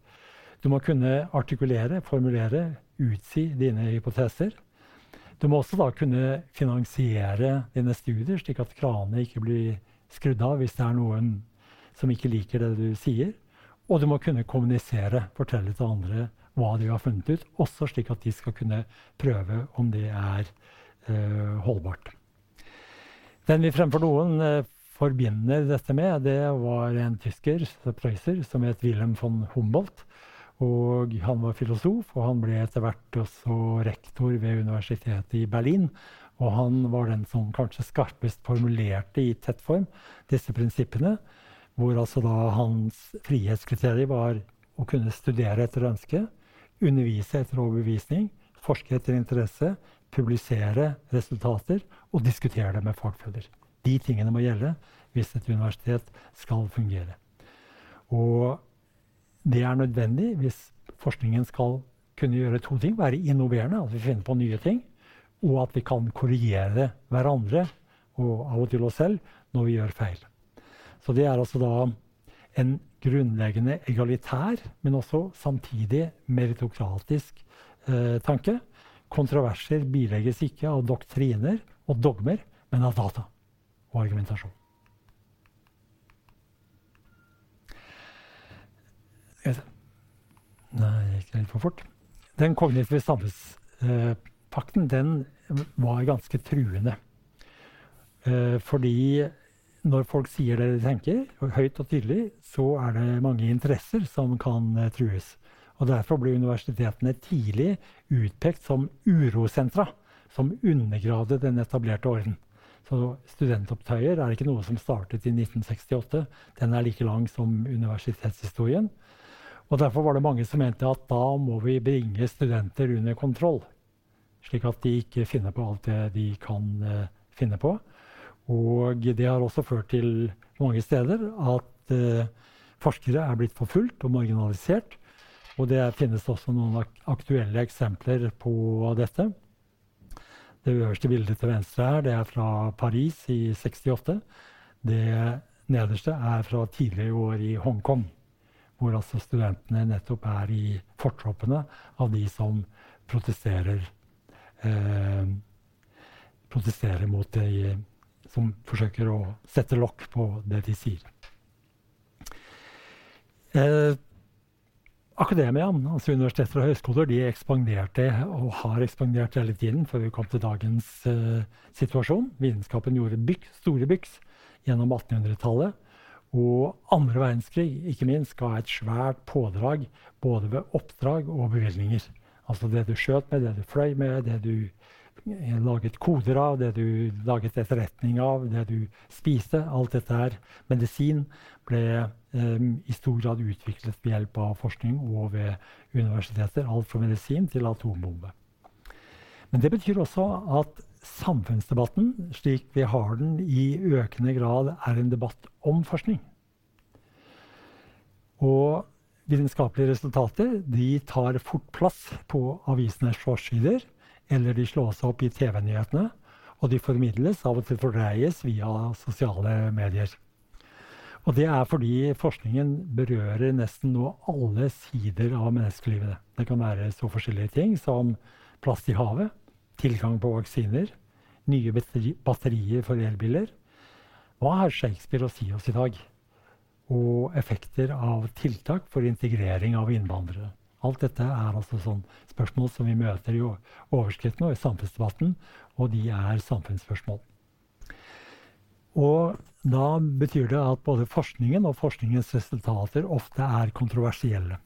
Du må kunne artikulere, formulere, utsi dine hypoteser. Du må også da kunne finansiere dine studier, slik at kranene ikke blir skrudd av hvis det er noen som ikke liker det du sier. Og du må kunne kommunisere, fortelle til andre hva de har funnet ut, også slik at de skal kunne prøve om det er uh, holdbart. Den vi fremfor noen eh, forbinder dette med, det var en tysker, Preusser, som het Wilhelm von Humboldt. Og han var filosof, og han ble etter hvert også rektor ved universitetet i Berlin. Og han var den som kanskje skarpest formulerte i tett form disse prinsippene. hvor altså da hans frihetskriterium var å kunne studere etter ønske, undervise etter overbevisning, forske etter interesse, publisere resultater og diskutere det med fagfeller. De tingene må gjelde hvis et universitet skal fungere. Og det er nødvendig hvis forskningen skal kunne gjøre to ting. Være innoverende, at vi finner på nye ting. Og at vi kan korrigere hverandre og av og til oss selv når vi gjør feil. Så det er altså da en grunnleggende egalitær, men også samtidig meritokratisk eh, tanke. Kontroverser bilegges ikke av doktriner og dogmer, men av data og argumentasjon. Nei, det gikk litt for fort. Den kognitive samfunnspakten den var ganske truende. Eh, fordi når folk sier det de tenker, høyt og tydelig, så er det mange interesser som kan eh, trues. Og Derfor ble universitetene tidlig utpekt som urosentra, som undergravde den etablerte orden. Så studentopptøyer er ikke noe som startet i 1968. Den er like lang som universitetshistorien. Og Derfor var det mange som mente at da må vi bringe studenter under kontroll. Slik at de ikke finner på alt det de kan uh, finne på. Og det har også ført til mange steder at uh, forskere er blitt forfulgt og marginalisert. Og det finnes også noen ak aktuelle eksempler på dette. Det øverste bildet til venstre her, det er fra Paris i 68. Det nederste er fra tidligere år i Hongkong hvor altså studentene nettopp er i fortroppene av de som protesterer, eh, protesterer mot det Som forsøker å sette lokk på det de sier. Eh, Akademia, altså universiteter og høyskoler, de ekspanderte og har ekspandert hele tiden før vi kom til dagens eh, situasjon. Vitenskapen gjorde byks, store byks gjennom 1800-tallet. Og andre verdenskrig ikke minst, ga et svært pådrag både ved oppdrag og bevilgninger. Altså det du skjøt med, det du fløy med, det du laget koder av, det du laget etterretning av, det du spiste. Alt dette her. Medisin ble um, i stor grad utviklet ved hjelp av forskning og ved universiteter. Alt fra medisin til atombombe. Men det betyr også at samfunnsdebatten, slik vi har den, i økende grad er en debatt om forskning. Og vitenskapelige resultater de tar fort plass på avisenes forsider, eller de slås opp i TV-nyhetene, og de formidles, av og til fordreies, via sosiale medier. Og det er fordi forskningen berører nesten nå alle sider av menneskelivet. Det kan være så forskjellige ting som plast i havet, tilgang på vaksiner, nye batterier for elbiler. Hva har Shakespeare å si oss i dag? Og effekter av tiltak for integrering av innvandrere. Alt dette er altså sånn spørsmål som vi møter i overskriftene og i samfunnsdebatten, og de er samfunnsspørsmål. Og da betyr det at både forskningen og forskningens resultater ofte er kontroversielle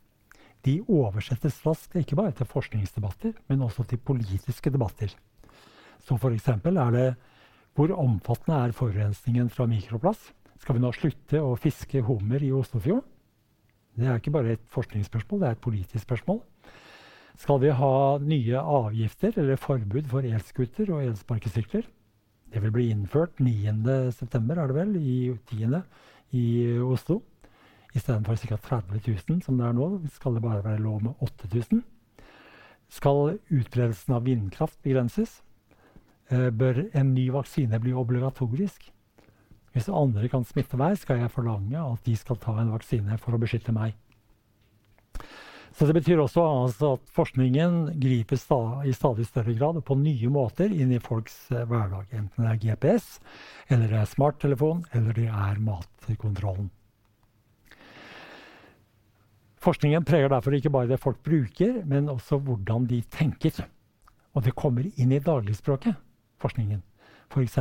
de oversettes raskt ikke bare til forskningsdebatter, men også til politiske debatter. Så f.eks. er det hvor omfattende er forurensningen fra mikroplast? Skal vi nå slutte å fiske hummer i Oslofjorden? Det er ikke bare et forskningsspørsmål, det er et politisk spørsmål. Skal vi ha nye avgifter eller forbud for elskuter og elsparkesykler? Det vil bli innført 9.9., er det vel, i 10. i Oslo. Istedenfor ca. 30 000 som det er nå, skal det bare være lov med 8000. Skal utbredelsen av vindkraft begrenses? Eh, bør en ny vaksine bli obligatorisk? Hvis andre kan smitte meg, skal jeg forlange at de skal ta en vaksine for å beskytte meg. Så Det betyr også altså at forskningen griper i stadig større grad på nye måter inn i folks eh, hverdag. Enten det er GPS, eller det er smarttelefon, eller det er matkontrollen. Forskningen preger derfor ikke bare det folk bruker, men også hvordan de tenker. Og det kommer inn i dagligspråket, forskningen. F.eks.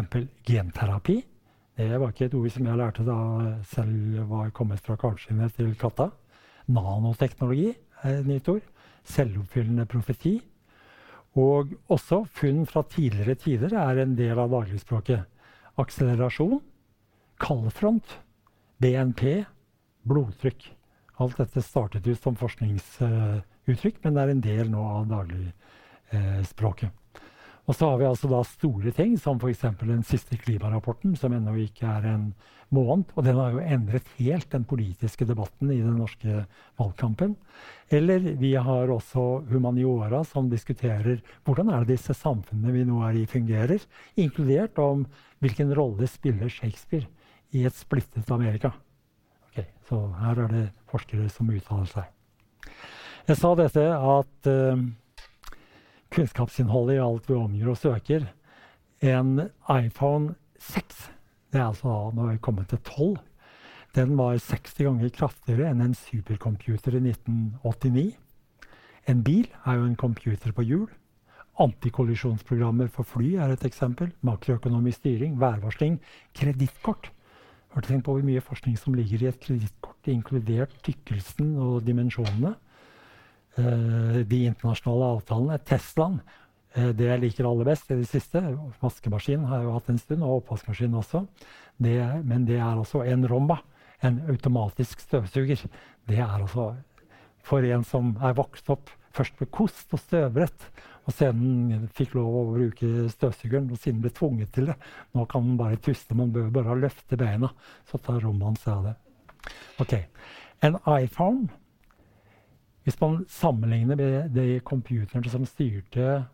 genterapi. Det var ikke et ord som jeg lærte da selv var kommet fra kalvskinnet til katta. Nanoteknologi er et nytt ord. Selvoppfyllende profeti. Og også funn fra tidligere tider er en del av dagligspråket. Akselerasjon, kaldfront, BNP, blodtrykk. Alt dette startet ut som forskningsuttrykk, men det er en del nå av dagligspråket. Og så har vi altså da store ting, som f.eks. den siste klimarapporten, som ennå ikke er en måned. Og den har jo endret helt den politiske debatten i den norske valgkampen. Eller vi har også humaniora, som diskuterer hvordan er det disse samfunnene vi nå er i, fungerer. Inkludert om hvilken rolle spiller Shakespeare i et splittet Amerika. Okay, så her er det forskere som uttaler seg. Jeg sa dette at uh, kunnskapsinnholdet i alt vi omgir og søker. En iPhone 6, det er altså da nå er vi kommet til 12, den var 60 ganger kraftigere enn en supercomputer i 1989. En bil er jo en computer på hjul. Antikollisjonsprogrammer for fly er et eksempel. Makroøkonomisk styring, værvarsling, kredittkort. Du tenkt på hvor mye forskning som ligger i et kredittkort, inkludert tykkelsen og dimensjonene? Eh, de internasjonale avtalene. Teslaen, uh, det jeg liker aller best i det siste Vaskemaskin har jeg jo hatt en stund, og oppvaskmaskin også. Det, men det er altså en Romba, en automatisk støvsuger. Det er altså for en som er vokst opp først med kost og støvbrett, og siden fikk lov å bruke støvsugeren, og siden ble tvunget til det. Nå kan man bare tuste, man bør bare løfte beina, så tar Rombaen seg av det. Okay. En iPhone hvis man sammenligner med de computerne som styrte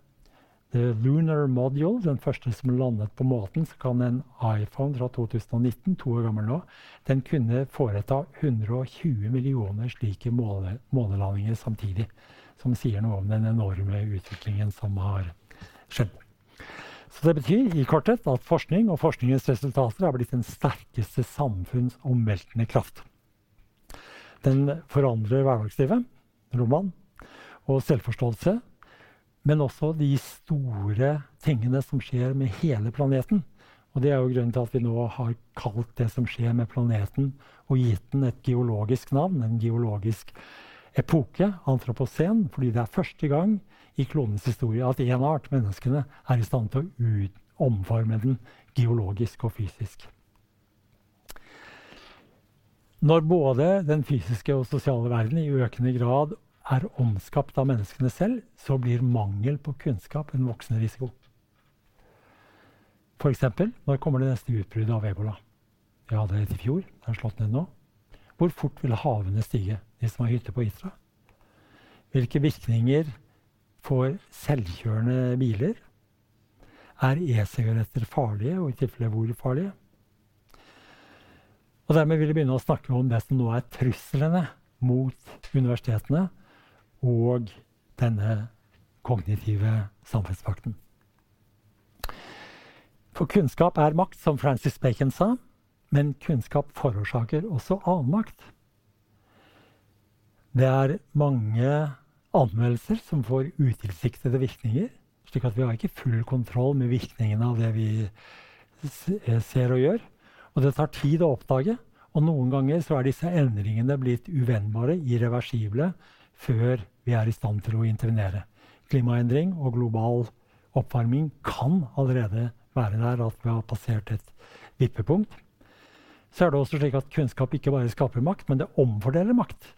The Lunar Module, den første som landet på måten, så kan en iPhone fra 2019, to år gammel nå, den kunne foreta 120 millioner slike måle, månelandinger samtidig. Som sier noe om den enorme utviklingen som har skjedd. Så det betyr i korthet at forskning og forskningens resultater er blitt den sterkeste samfunnsomveltende kraft. Den forandrer hverdagslivet roman og selvforståelse. Men også de store tingene som skjer med hele planeten. Og det er jo grunnen til at vi nå har kalt det som skjer med planeten, og gitt den et geologisk navn, en geologisk epoke, antropocen, fordi det er første gang i klonens historie at én art, menneskene, er i stand til å omforme den geologisk og fysisk. Når både den fysiske og sosiale verden i økende grad er omskapt av menneskene selv, så blir mangel på kunnskap en voksende risiko. F.eks. når kommer det neste utbruddet av ebola? Vi hadde et i fjor. Det er slått ned nå. Hvor fort vil havene stige, de som har hytte på Itra? Hvilke virkninger får selvkjørende biler? Er e-sigaretter farlige, og i tilfelle hvor farlige? Og dermed vil vi begynne å snakke om det som nå er truslene mot universitetene og denne kognitive samfunnsfakten. For kunnskap er makt, som Francis Bacon sa, men kunnskap forårsaker også avmakt. Det er mange anmeldelser som får utilsiktede virkninger. slik at vi har ikke full kontroll med virkningene av det vi ser og gjør. Og det tar tid å oppdage. Og noen ganger så er disse endringene blitt uvennbare, irreversible, før vi er i stand til å intervenere. Klimaendring og global oppvarming kan allerede være der at vi har passert et vippepunkt. Så er det også slik at kunnskap ikke bare skaper makt, men det omfordeler makt.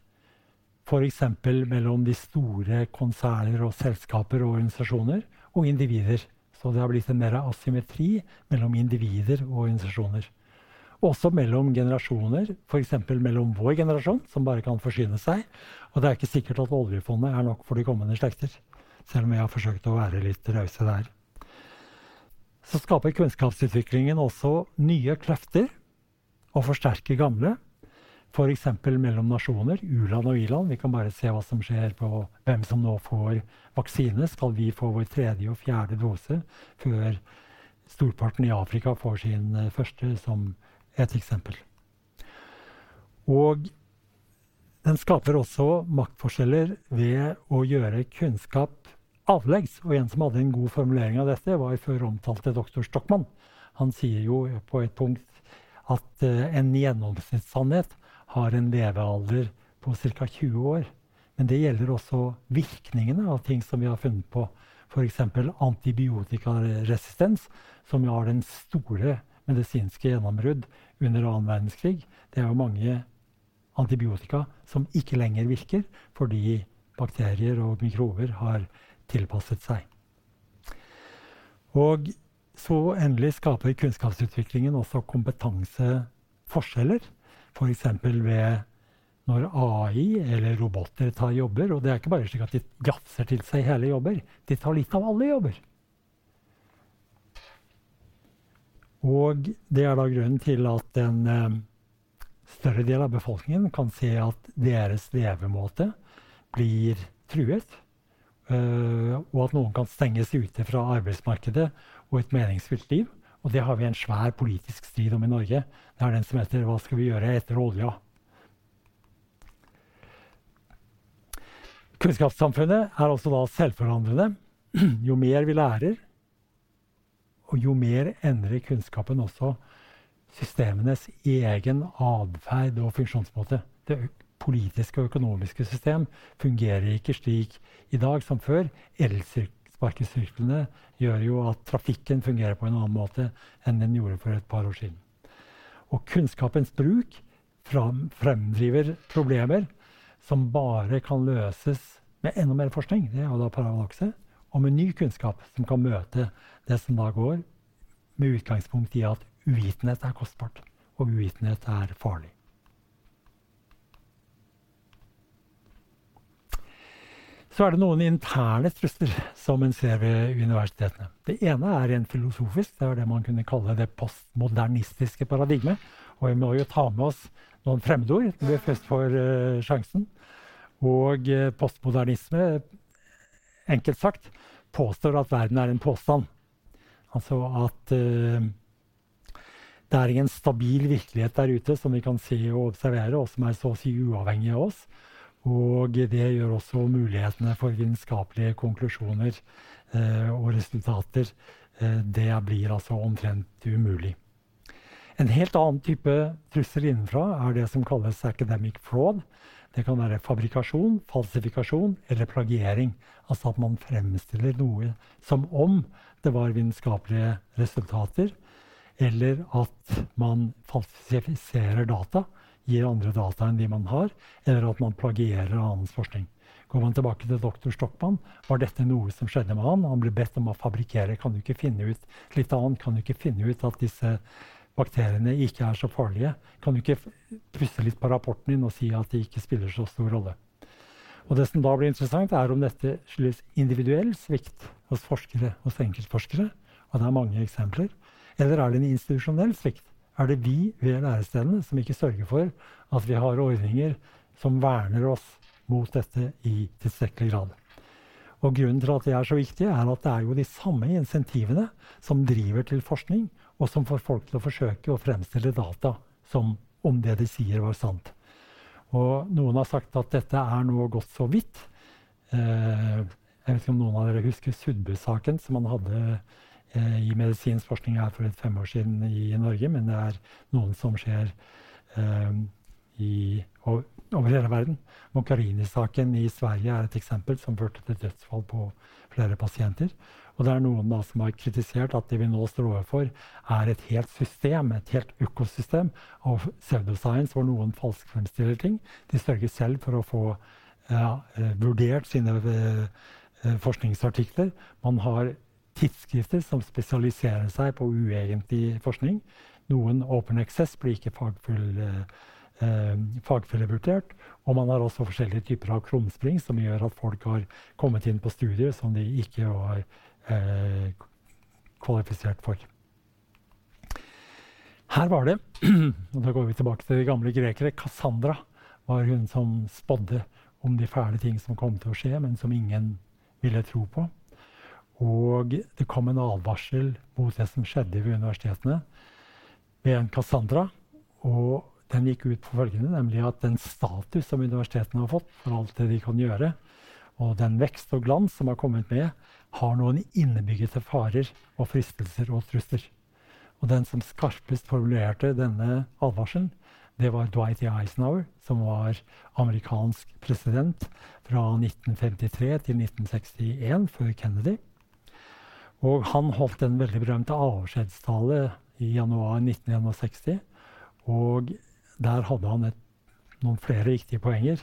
F.eks. mellom de store konserner og selskaper og organisasjoner og individer. Så det har blitt en mer asymmetri mellom individer og organisasjoner. Også mellom generasjoner, f.eks. mellom vår generasjon, som bare kan forsyne seg. Og det er ikke sikkert at oljefondet er nok for de kommende slekter. Selv om jeg har forsøkt å være litt rause der. Så skaper kunnskapsutviklingen også nye kløfter og forsterker gamle. F.eks. mellom nasjoner, u-land og i-land. Vi kan bare se hva som skjer på hvem som nå får vaksine. Skal vi få vår tredje og fjerde dose før storparten i Afrika får sin eh, første, som et eksempel. Og den skaper også maktforskjeller ved å gjøre kunnskap avleggs. Og en som hadde en god formulering av dette, var før omtalte doktor Stockmann. Han sier jo på et punkt at uh, en gjennomsnittssannhet har en levealder på ca. 20 år. Men det gjelder også virkningene av ting som vi har funnet på. F.eks. antibiotikaresistens, som har den store medisinske gjennombrudd under annen verdenskrig. Det er jo mange antibiotika som ikke lenger virker fordi bakterier og mikrober har tilpasset seg. Og så endelig skaper kunnskapsutviklingen også kompetanseforskjeller. F.eks. ved når AI eller roboter tar jobber. Og det er ikke bare slik at de jafser til seg hele jobber. De tar litt av alle jobber. Og det er da grunnen til at en eh, større del av befolkningen kan se at deres levemåte blir truet. Eh, og at noen kan stenges ute fra arbeidsmarkedet og et meningsfylt liv. Og det har vi en svær politisk strid om i Norge. Det er den som heter 'Hva skal vi gjøre etter olja?' Kunnskapssamfunnet er også da selvforandrende. [clears throat] Jo mer vi lærer, og jo mer endrer kunnskapen også systemenes egen atferd og funksjonsmåte. Det politiske og økonomiske system fungerer ikke slik i dag som før. Elsparkesyklene gjør jo at trafikken fungerer på en annen måte enn den gjorde for et par år siden. Og kunnskapens bruk fremdriver problemer som bare kan løses med enda mer forskning. Det er jo da paradokset. Og med ny kunnskap som kan møte det som da går, med utgangspunkt i at uvitenhet er kostbart, og uvitenhet er farlig. Så er det noen interne trusler som en ser ved universitetene. Det ene er rent filosofisk. Det er det man kunne kalle det postmodernistiske paradigmet. Og vi må jo ta med oss noen fremmedord når vi først får uh, sjansen. Og uh, postmodernisme, enkelt sagt, påstår at verden er en påstand. Altså at uh, det er ingen stabil virkelighet der ute som vi kan se og observere, og som er så å si uavhengig av oss. Og det gjør også mulighetene for vitenskapelige konklusjoner eh, og resultater eh, Det blir altså omtrent umulig. En helt annen type trussel innenfra er det som kalles academic fraud. Det kan være fabrikasjon, falsifikasjon eller plagiering. Altså at man fremstiller noe som om det var vitenskapelige resultater, eller at man falsifiserer data, gir andre data enn de man har, eller at man plagierer annens forskning. Går man tilbake til doktor Stockmann, var dette noe som skjedde med han. Han ble bedt om å fabrikkere. Kan du ikke finne ut litt annet? Kan du ikke finne ut at disse bakteriene ikke er så farlige? Kan du ikke pusse litt på rapporten din og si at de ikke spiller så stor rolle? Og Det som da blir interessant, er om dette skyldes individuell svikt hos forskere, hos enkeltforskere. Og det er mange eksempler. Eller er det en institusjonell svikt? Er det vi ved lærestedene som ikke sørger for at vi har ordninger som verner oss mot dette i tilstrekkelig grad? Og Grunnen til at det er så viktig, er at det er jo de samme insentivene som driver til forskning, og som får folk til å forsøke å fremstille data som om det de sier, var sant. Og Noen har sagt at dette er nå gått så vidt. Eh, jeg vet ikke om noen av dere husker Sudbu-saken, som man hadde eh, i medisinsk forskning her for et fem år siden i, Norge, men det er noen som skjer eh, i, over, over, hele verden. Moncarini-saken i Sverige er et eksempel som førte til dødsfall på flere pasienter. Og det er noen da som har kritisert at det vi nå står overfor, er et helt system, et helt økosystem av pseudoscience hvor noen falskfremstiller ting. De sørger selv for å få ja, eh, vurdert sine uh, forskningsartikler. Man har tidsskrifter som spesialiserer seg på uegentlig forskning. Noen Open Access blir ikke fagfull, eh. Og man har også forskjellige typer av krumspring som gjør at folk har kommet inn på studier som de ikke var eh, kvalifisert for. Her var det, [clears throat] og da går vi tilbake til de gamle grekere, Cassandra var hun som spådde om de fæle ting som kom til å skje, men som ingen ville tro på. Og det kom en advarsel mot det som skjedde ved universitetene ved en Cassandra. Og den gikk ut på følgende, nemlig at den status som universitetene har fått for alt det de kan gjøre, og den vekst og glans som har kommet med, har noen innebyggede farer og fristelser og trusler. Og den som skarpest formulerte denne advarselen, det var Dwight E. Eisenhower, som var amerikansk president fra 1953 til 1961, før Kennedy. Og han holdt en veldig berømte avskjedstale i januar 1961. Og der hadde han et, noen flere viktige poenger.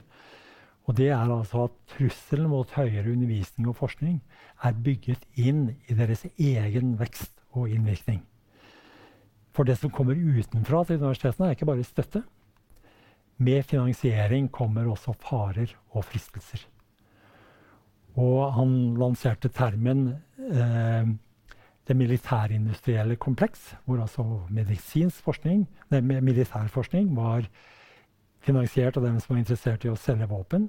Og det er altså at trusselen mot høyere undervisning og forskning er bygget inn i deres egen vekst og innvirkning. For det som kommer utenfra til universitetene, er ikke bare støtte. Med finansiering kommer også farer og fristelser. Og han lanserte termen eh, det militærindustrielle kompleks, hvor altså medisinsk forskning, nei, militærforskning var finansiert av dem som er interessert i å selge våpen.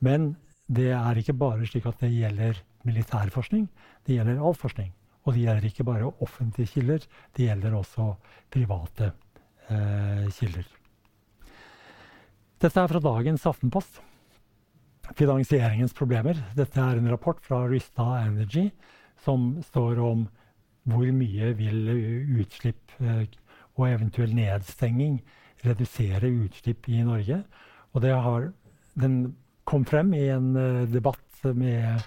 Men det er ikke bare slik at det gjelder militærforskning. Det gjelder all forskning. Og det gjelder ikke bare offentlige kilder, det gjelder også private eh, kilder. Dette er fra dagens Aftenpost. Finansieringens problemer. Dette er en rapport fra Rysta Energy som står om hvor mye vil utslipp eh, og eventuell nedstenging redusere utslipp i Norge. Og det har, den kom frem i en uh, debatt med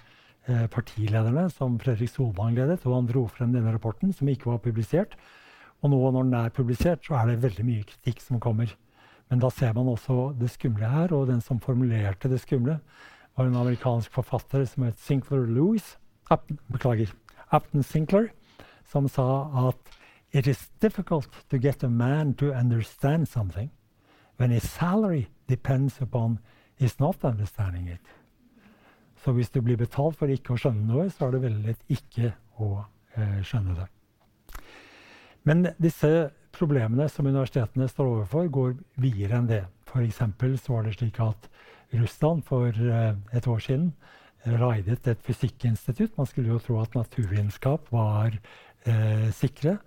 uh, partilederne som Fredrik Solvang ledet, og han dro frem denne rapporten, som ikke var publisert. Og nå når den er publisert, så er det veldig mye kritikk som kommer. Men da ser man også det skumle her, og den som formulerte det skumle, var en amerikansk forfatter som het Sinclair Lewis. Beklager. Apton Sinclair, som sa at It is difficult to get a man to understand something when his salary depends upon his not understanding it. Så hvis du blir betalt for ikke å skjønne noe, så er det veldig lett ikke å eh, skjønne det. Men disse problemene som universitetene står overfor, går videre enn det. F.eks. så var det slik at Russland for eh, et år siden raidet et fysikkinstitutt. Man skulle jo tro at naturvitenskap var eh, sikre.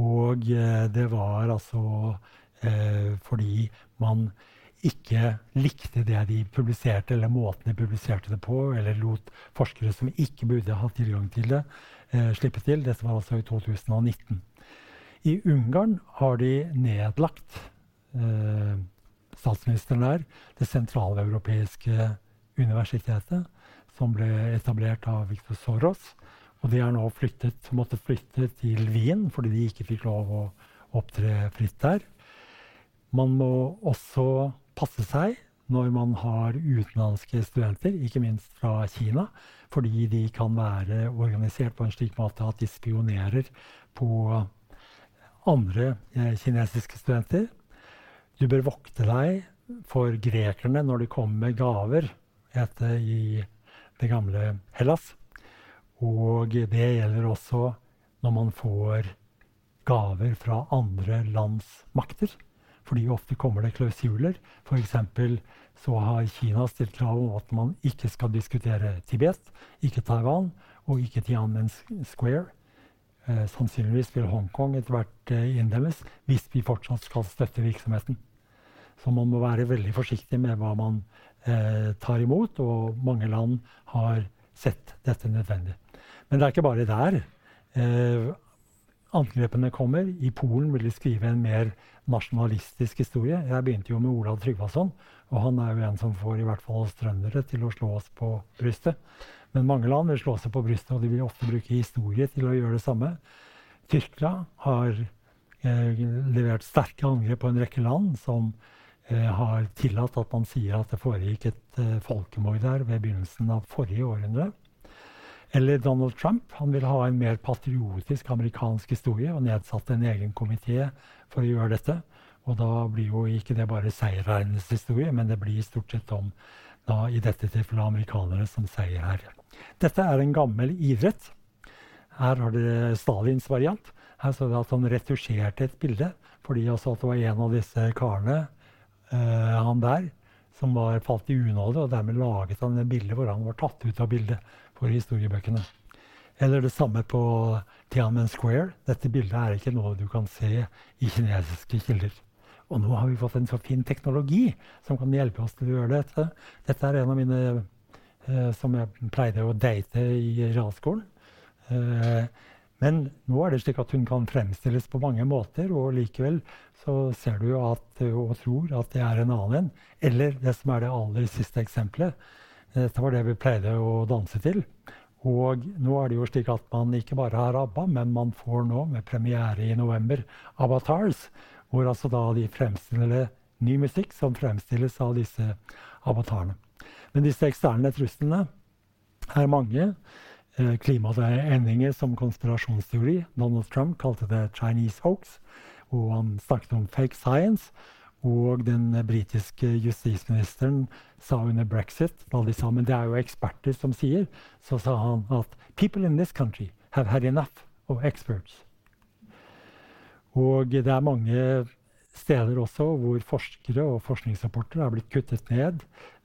Og eh, det var altså eh, fordi man ikke likte det de publiserte, eller måten de publiserte det på, eller lot forskere som ikke burde ha tilgang til det, eh, slippe til. Dette var altså i 2019. I Ungarn har de nedlagt eh, statsministeren der, det sentraleuropeiske universitetet, som ble etablert av Viktor Soros. Og de har nå flyttet, måtte flytte til Wien fordi de ikke fikk lov å opptre fritt der. Man må også passe seg når man har utenlandske studenter, ikke minst fra Kina, fordi de kan være organisert på en slik måte at de spionerer på andre eh, kinesiske studenter. Du bør vokte deg for grekerne når de kommer med gaver, het det i det gamle Hellas. Og det gjelder også når man får gaver fra andre lands makter. Fordi ofte kommer det klausuler. F.eks. så har Kina stilt krav om at man ikke skal diskutere Tibet, ikke Taiwan og ikke Tiananmen Square. Eh, sannsynligvis vil Hongkong etter hvert eh, innlemmes hvis vi fortsatt skal støtte virksomheten. Så man må være veldig forsiktig med hva man eh, tar imot, og mange land har sett dette nødvendig. Men det er ikke bare der. Eh, angrepene kommer. I Polen vil de skrive en mer nasjonalistisk historie. Jeg begynte jo med Olav Tryggvason, og han er jo en som får i hvert fall oss trøndere til å slå oss på brystet. Men mange land vil slå seg på brystet, og de vil ofte bruke historie til å gjøre det samme. Tyrkia har eh, levert sterke angrep på en rekke land som eh, har tillatt at man sier at det foregikk et eh, folkemord der ved begynnelsen av forrige århundre. Eller Donald Trump. Han ville ha en mer patriotisk amerikansk historie og nedsatte en egen komité for å gjøre dette. Og da blir jo ikke det bare seierherrenes historie, men det blir stort sett om da, i dette tilfellet amerikanere som seierherre. Dette er en gammel idrett. Her har dere Stalins variant. Her så det at han retusjerte et bilde fordi også at det var en av disse karene, uh, han der, som var falt i unåde, og dermed laget han et bilde hvor han var tatt ut av bildet for historiebøkene. Eller det samme på Tianmen Square. Dette bildet er ikke noe du kan se i kinesiske kilder. Og nå har vi fått en så fin teknologi som kan hjelpe oss til å gjøre dette. Dette er en av mine eh, som jeg pleide å date i realskolen. Eh, men nå er det slik at hun kan fremstilles på mange måter, og likevel så ser du at, og tror at det er en annen. en. Eller det som er det aller siste eksempelet, dette var det vi pleide å danse til. Og nå er det jo slik at man ikke bare har ABBA, men man får nå, med premiere i november, Avatars. hvor altså da de fremstiller ny musikk som fremstilles av disse avatarene. Men disse eksterne truslene er mange. Eh, klimaendringer som konspirasjonsteori. Donald Trump kalte det 'Chinese hoax'. Og han snakket om 'fake science'. Og den britiske justisministeren sa under brexit, da de sa men det er jo eksperter som sier, så sa han at 'people in this country have had enough of experts'. Og det er mange steder også hvor forskere og forskningsrapporter er blitt kuttet ned.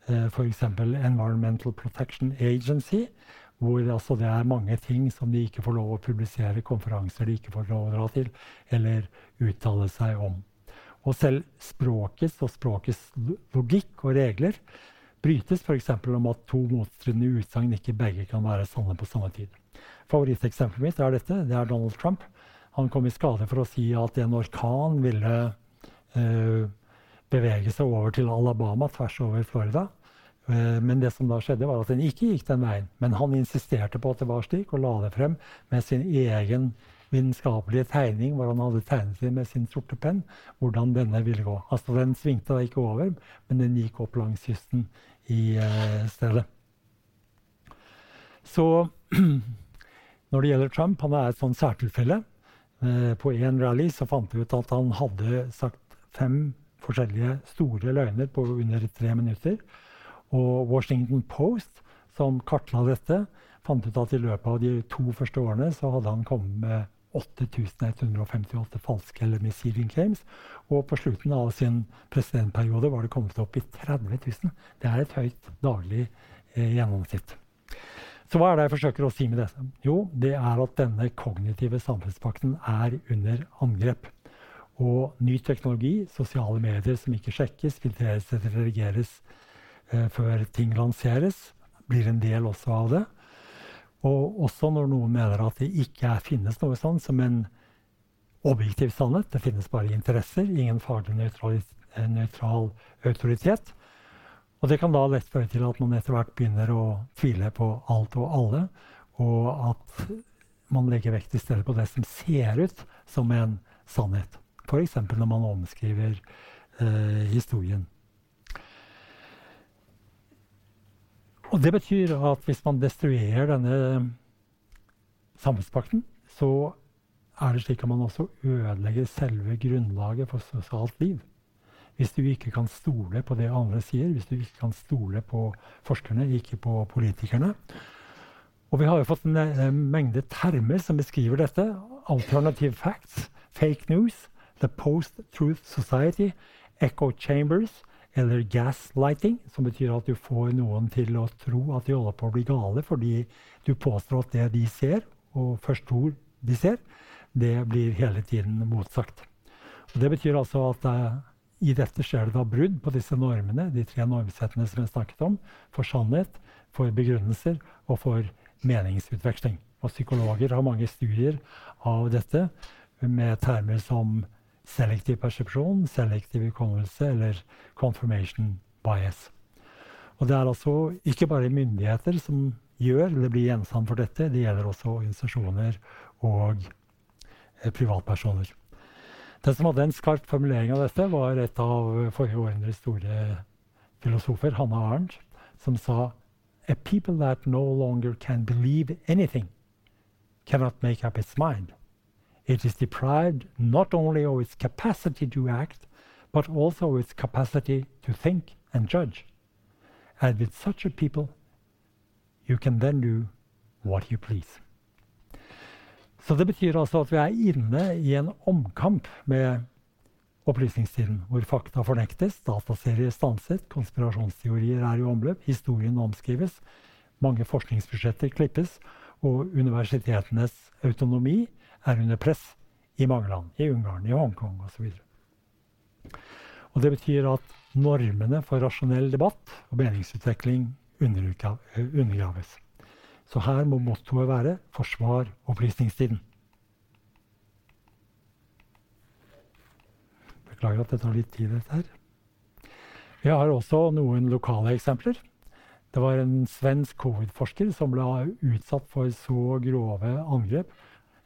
Eh, F.eks. Environmental Protection Agency, hvor altså det er mange ting som de ikke får lov å publisere, konferanser de ikke får lov å dra til eller uttale seg om. Og selv språkets og språkets logikk og regler brytes f.eks. om at to motstridende utsagn ikke begge kan være sanne på samme tid. Favoritteksempelet mitt er dette. Det er Donald Trump. Han kom i skade for å si at en orkan ville uh, bevege seg over til Alabama tvers over Florida. Uh, men det som da skjedde, var at den ikke gikk den veien. Men han insisterte på at det var slik, og la det frem med sin egen vitenskapelige tegning, hvor han hadde tegnet det med sin sorte penn, hvordan denne ville gå. Altså Den svingte da ikke over, men den gikk opp langs kysten i uh, stedet. Så [clears throat] når det gjelder Trump, han er et sånn særtilfelle. Uh, på én rally så fant vi ut at han hadde sagt fem forskjellige store løgner på under tre minutter. Og Washington Post, som kartla dette, fant ut at i løpet av de to første årene så hadde han kommet med 8158 falske eller misleading claims. Og på slutten av sin presidentperiode var det kommet opp i 30 000. Det er et høyt daglig eh, gjennomsnitt. Så hva er det jeg forsøker å si med dette? Jo, det er at denne kognitive samfunnspakten er under angrep. Og ny teknologi, sosiale medier som ikke sjekkes, filtreres eller redigeres eh, før ting lanseres, blir en del også av det. Og også når noen mener at det ikke finnes noe sånn som en objektiv sannhet. Det finnes bare interesser, ingen faglig nøytral autoritet. Og det kan da lett føre til at man etter hvert begynner å tvile på alt og alle, og at man legger vekt i stedet på det som ser ut som en sannhet. F.eks. når man omskriver eh, historien. Og det betyr at hvis man destruerer denne samfunnspakten, så er det slik at man også ødelegger selve grunnlaget for sosialt liv. Hvis du ikke kan stole på det andre sier, hvis du ikke kan stole på forskerne, ikke på politikerne. Og vi har jo fått en, en mengde termer som beskriver dette. Alternative facts, fake news, the post-truth society, echo chambers, eller gaslighting, som betyr at du får noen til å tro at de holder på å bli gale fordi du påstår at det de ser, og først tror de ser, det blir hele tiden motsagt. Og det betyr altså at uh, i dette skjer det da brudd på disse normene, de tre normsettene som vi snakket om, for sannhet, for begrunnelser og for meningsutveksling. Og psykologer har mange studier av dette med termer som selektiv persepsjon, selektiv hukommelse eller confirmation bias. Og det er altså ikke bare myndigheter som gjør eller blir gjenstand for dette, det gjelder også organisasjoner og eh, privatpersoner. Den som hadde en skarp formulering av dette, var et av forrige århundres store filosofer, Hanna Arnt, som sa A people that no longer can believe anything cannot make up its mind. It is deprived not only of its capacity to act, but also its capacity to think and judge. And with such a people, you can then do what you please. Så det betyr altså at vi er inne i en omkamp med opplysningstiden, hvor fakta fornektes, dataserier stanset, konspirasjonsteorier er i omløp, historien omskrives, mange forskningsbudsjetter klippes, og universitetenes autonomi er under press i mange land. I Ungarn, i Hongkong osv. Og det betyr at normene for rasjonell debatt og meningsutvikling undergraves. Så her må mottoet være 'forsvar opplysningstiden'. Beklager at det tar litt tid, dette her. Vi har også noen lokale eksempler. Det var en svensk covid-forsker som ble utsatt for så grove angrep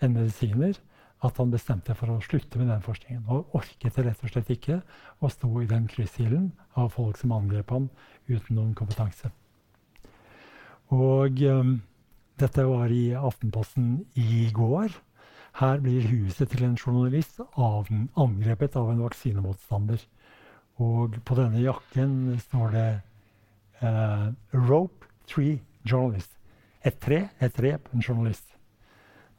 enn medisiner at han bestemte for å slutte med den forskningen. Og orket det rett og slett ikke å stå i den kryssilden av folk som angrep ham uten noen kompetanse. Og um, dette var i Aftenposten i går. Her blir huset til en journalist av, angrepet av en vaksinemotstander. Og på denne jakken står det uh, 'Rope Tree Journalist'. Et tre, et rep, en journalist.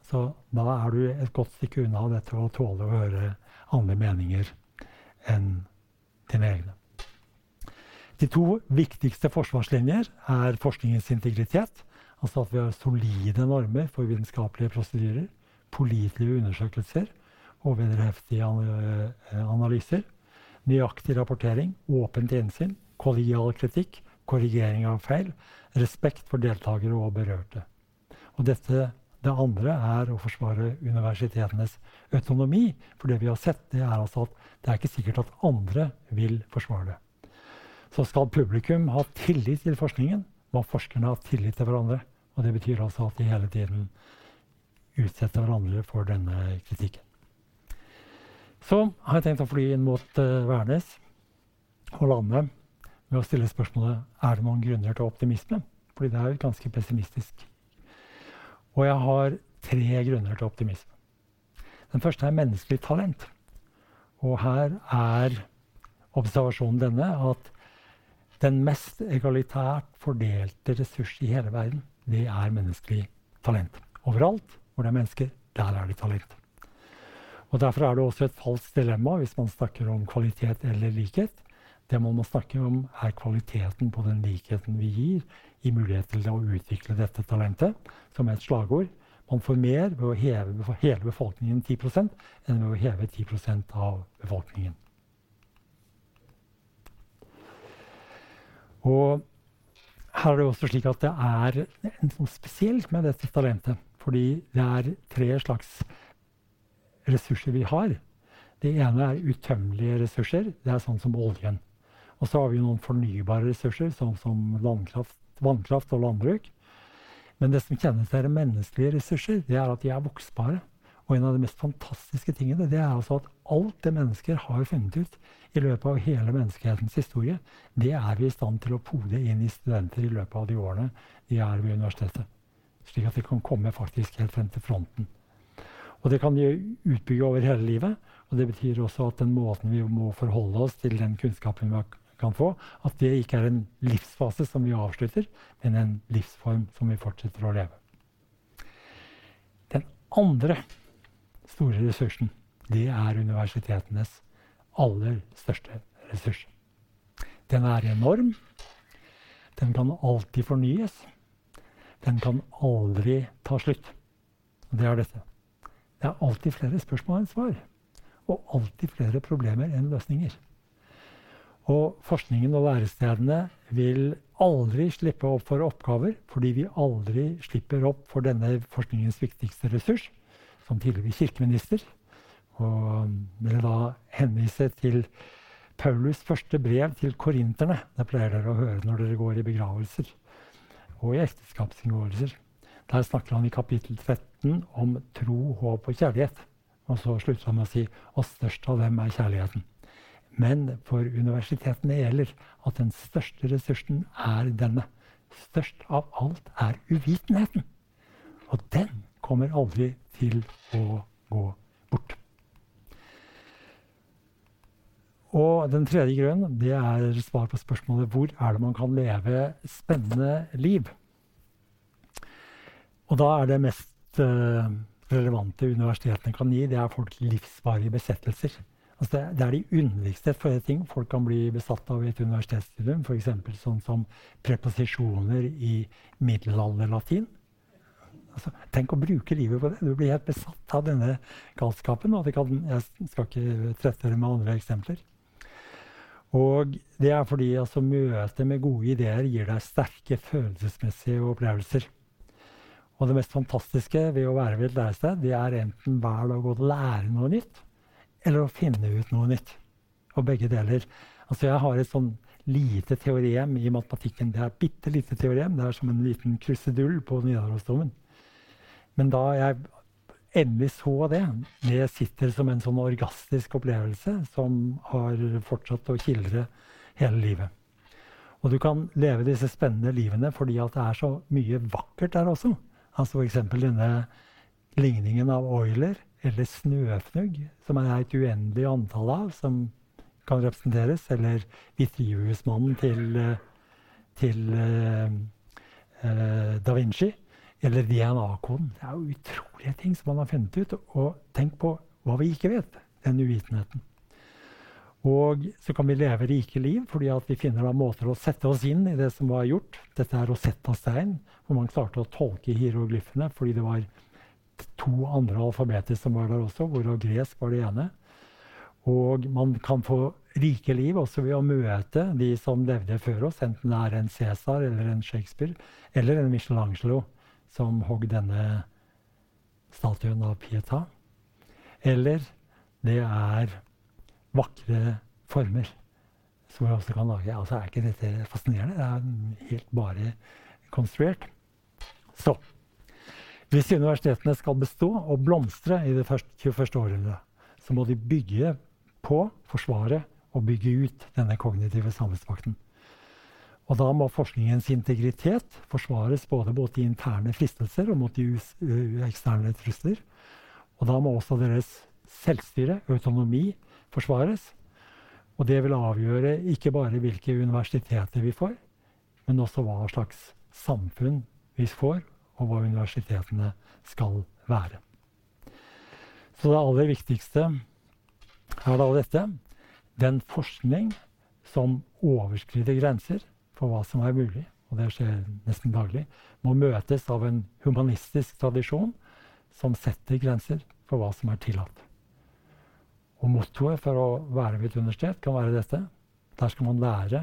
Så da er du et godt stykke unna dette å tåle å høre andre meninger enn dine egne. De to viktigste forsvarslinjer er forskningens integritet, altså at vi har solide normer for vitenskapelige prosedyrer, pålitelige undersøkelser og vederheftige analyser, nøyaktig rapportering, åpent innsyn, kollegial kritikk, korrigering av feil, respekt for deltakere og berørte. Og dette, det andre er å forsvare universitetenes autonomi. For det vi har sett, det er altså at det er ikke sikkert at andre vil forsvare det. Så skal publikum ha tillit til forskningen, må forskerne ha tillit til hverandre. Og det betyr altså at de hele tiden utsetter hverandre for denne kritikken. Så har jeg tenkt å fly inn mot uh, Værnes og lande med å stille spørsmålet er det noen grunner til optimisme. Fordi det er jo ganske pessimistisk. Og jeg har tre grunner til optimisme. Den første er menneskelig talent. Og her er observasjonen denne at den mest egalitært fordelte ressurs i hele verden, det er menneskelig talent. Overalt hvor det er mennesker, der er det talent. Og Derfor er det også et falskt dilemma hvis man snakker om kvalitet eller likhet. Det man må snakke om, er kvaliteten på den likheten vi gir i mulighet til å utvikle dette talentet, som er et slagord. Man får mer ved å heve hele befolkningen 10 enn ved å heve 10% av befolkningen. Og her er det også slik at det er noe spesielt med dette talentet. Fordi det er tre slags ressurser vi har. Det ene er utømmelige ressurser. Det er sånn som oljen. Og så har vi noen fornybare ressurser, sånn som landkraft, vannkraft og landbruk. Men det som kjennetegner menneskelige ressurser, det er at de er voksbare. Og en av de mest fantastiske tingene det er altså at alt det mennesker har funnet ut i løpet av hele menneskehetens historie, det er vi i stand til å pode inn i studenter i løpet av de årene de er ved universitetet. Slik at de kan komme faktisk helt frem til fronten. Og det kan de utbygge over hele livet. Og det betyr også at den måten vi må forholde oss til den kunnskapen vi kan få, at det ikke er en livsfase som vi avslutter, men en livsform som vi fortsetter å leve. Den andre store ressursen, det er universitetenes aller største ressurs. Den er enorm. Den kan alltid fornyes. Den kan aldri ta slutt. Det er dette. Det er alltid flere spørsmål enn svar. Og alltid flere problemer enn løsninger. Og forskningen og lærestedene vil aldri slippe opp for oppgaver, fordi vi aldri slipper opp for denne forskningens viktigste ressurs, som tidligere kirkeminister. Og vil da henvise til Paulus' første brev til korinterne. Det pleier dere å høre når dere går i begravelser og i ekteskapsinngåelser. Der snakker han i kapittel 13 om tro, håp og kjærlighet. Og så slutter han med å si og størst av dem er kjærligheten. Men for universitetene gjelder at den største ressursen er denne. Størst av alt er uvitenheten. Og den kommer aldri til å gå bort. Og den tredje grunnen det er svar på spørsmålet hvor er det man kan leve spennende liv. Og da er det mest uh, relevante universitetene kan gi, det er folk livsvarige besettelser. Altså det, det, er de underligste ting folk kan bli besatt av i et universitetsstudium. F.eks. sånn som preposisjoner i middelalderlatin. Altså, tenk å bruke livet på det. Du blir helt besatt av denne galskapen. Og kan, jeg skal ikke trette dere med andre eksempler. Og det er fordi altså, møtet med gode ideer gir deg sterke følelsesmessige opplevelser. Og det mest fantastiske ved å være ved et lærested, det er enten hver dag å lære noe nytt, eller å finne ut noe nytt. Og begge deler. Altså jeg har et sånn lite teorem i matematikken. Det er et bitte lite teorem. Det er som en liten krusedull på Nidarosdomen. Men da jeg endelig så det, det sitter som en sånn orgastisk opplevelse som har fortsatt å kildre hele livet. Og du kan leve disse spennende livene fordi det er så mye vakkert der også. Altså F.eks. denne ligningen av Oiler eller snøfnugg, som er et uendelig antall av, som kan representeres, eller Vitriusmannen til, til uh, uh, da Vinci, eller DNA-koden. Det er jo utrolige ting som man har funnet ut. Og tenk på hva vi ikke vet. Den uvitenheten. Og så kan vi leve rike liv fordi vi finner måter å sette oss inn i det som var gjort. Dette er Rosetta-stein, hvor man klarte å tolke hieroglyfene fordi det var to andre alfabeter som var der også, hvorav gresk var det ene. Og man kan få rike liv også ved å møte de som levde før oss, enten det er en Cæsar eller en Shakespeare eller en Michelangelo som hogg denne statuen av Pieta. Eller det er vakre former som vi også kan lage. Altså er ikke dette fascinerende? Det er helt bare konstruert. Så hvis universitetene skal bestå og blomstre i det 21. århundret, så må de bygge på, forsvare og bygge ut denne kognitive samfunnsmakten. Og da må forskningens integritet forsvares både mot de interne fristelser og mot de eksterne trusler. Og da må også deres selvstyre, autonomi, forsvares. Og det vil avgjøre ikke bare hvilke universiteter vi får, men også hva slags samfunn vi får, og hva universitetene skal være. Så det aller viktigste er da dette. Den forskning som overskrider grenser for hva som er mulig, og det skjer nesten daglig, må møtes av en humanistisk tradisjon som setter grenser for hva som er tillatt. Og mottoet for å være ved et universitet kan være dette. Der skal man lære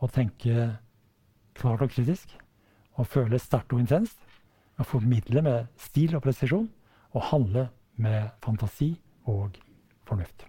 å tenke klart og kritisk. Og føle sterkt og intenst. Og formidle med stil og presisjon. Og handle med fantasi og fornuft.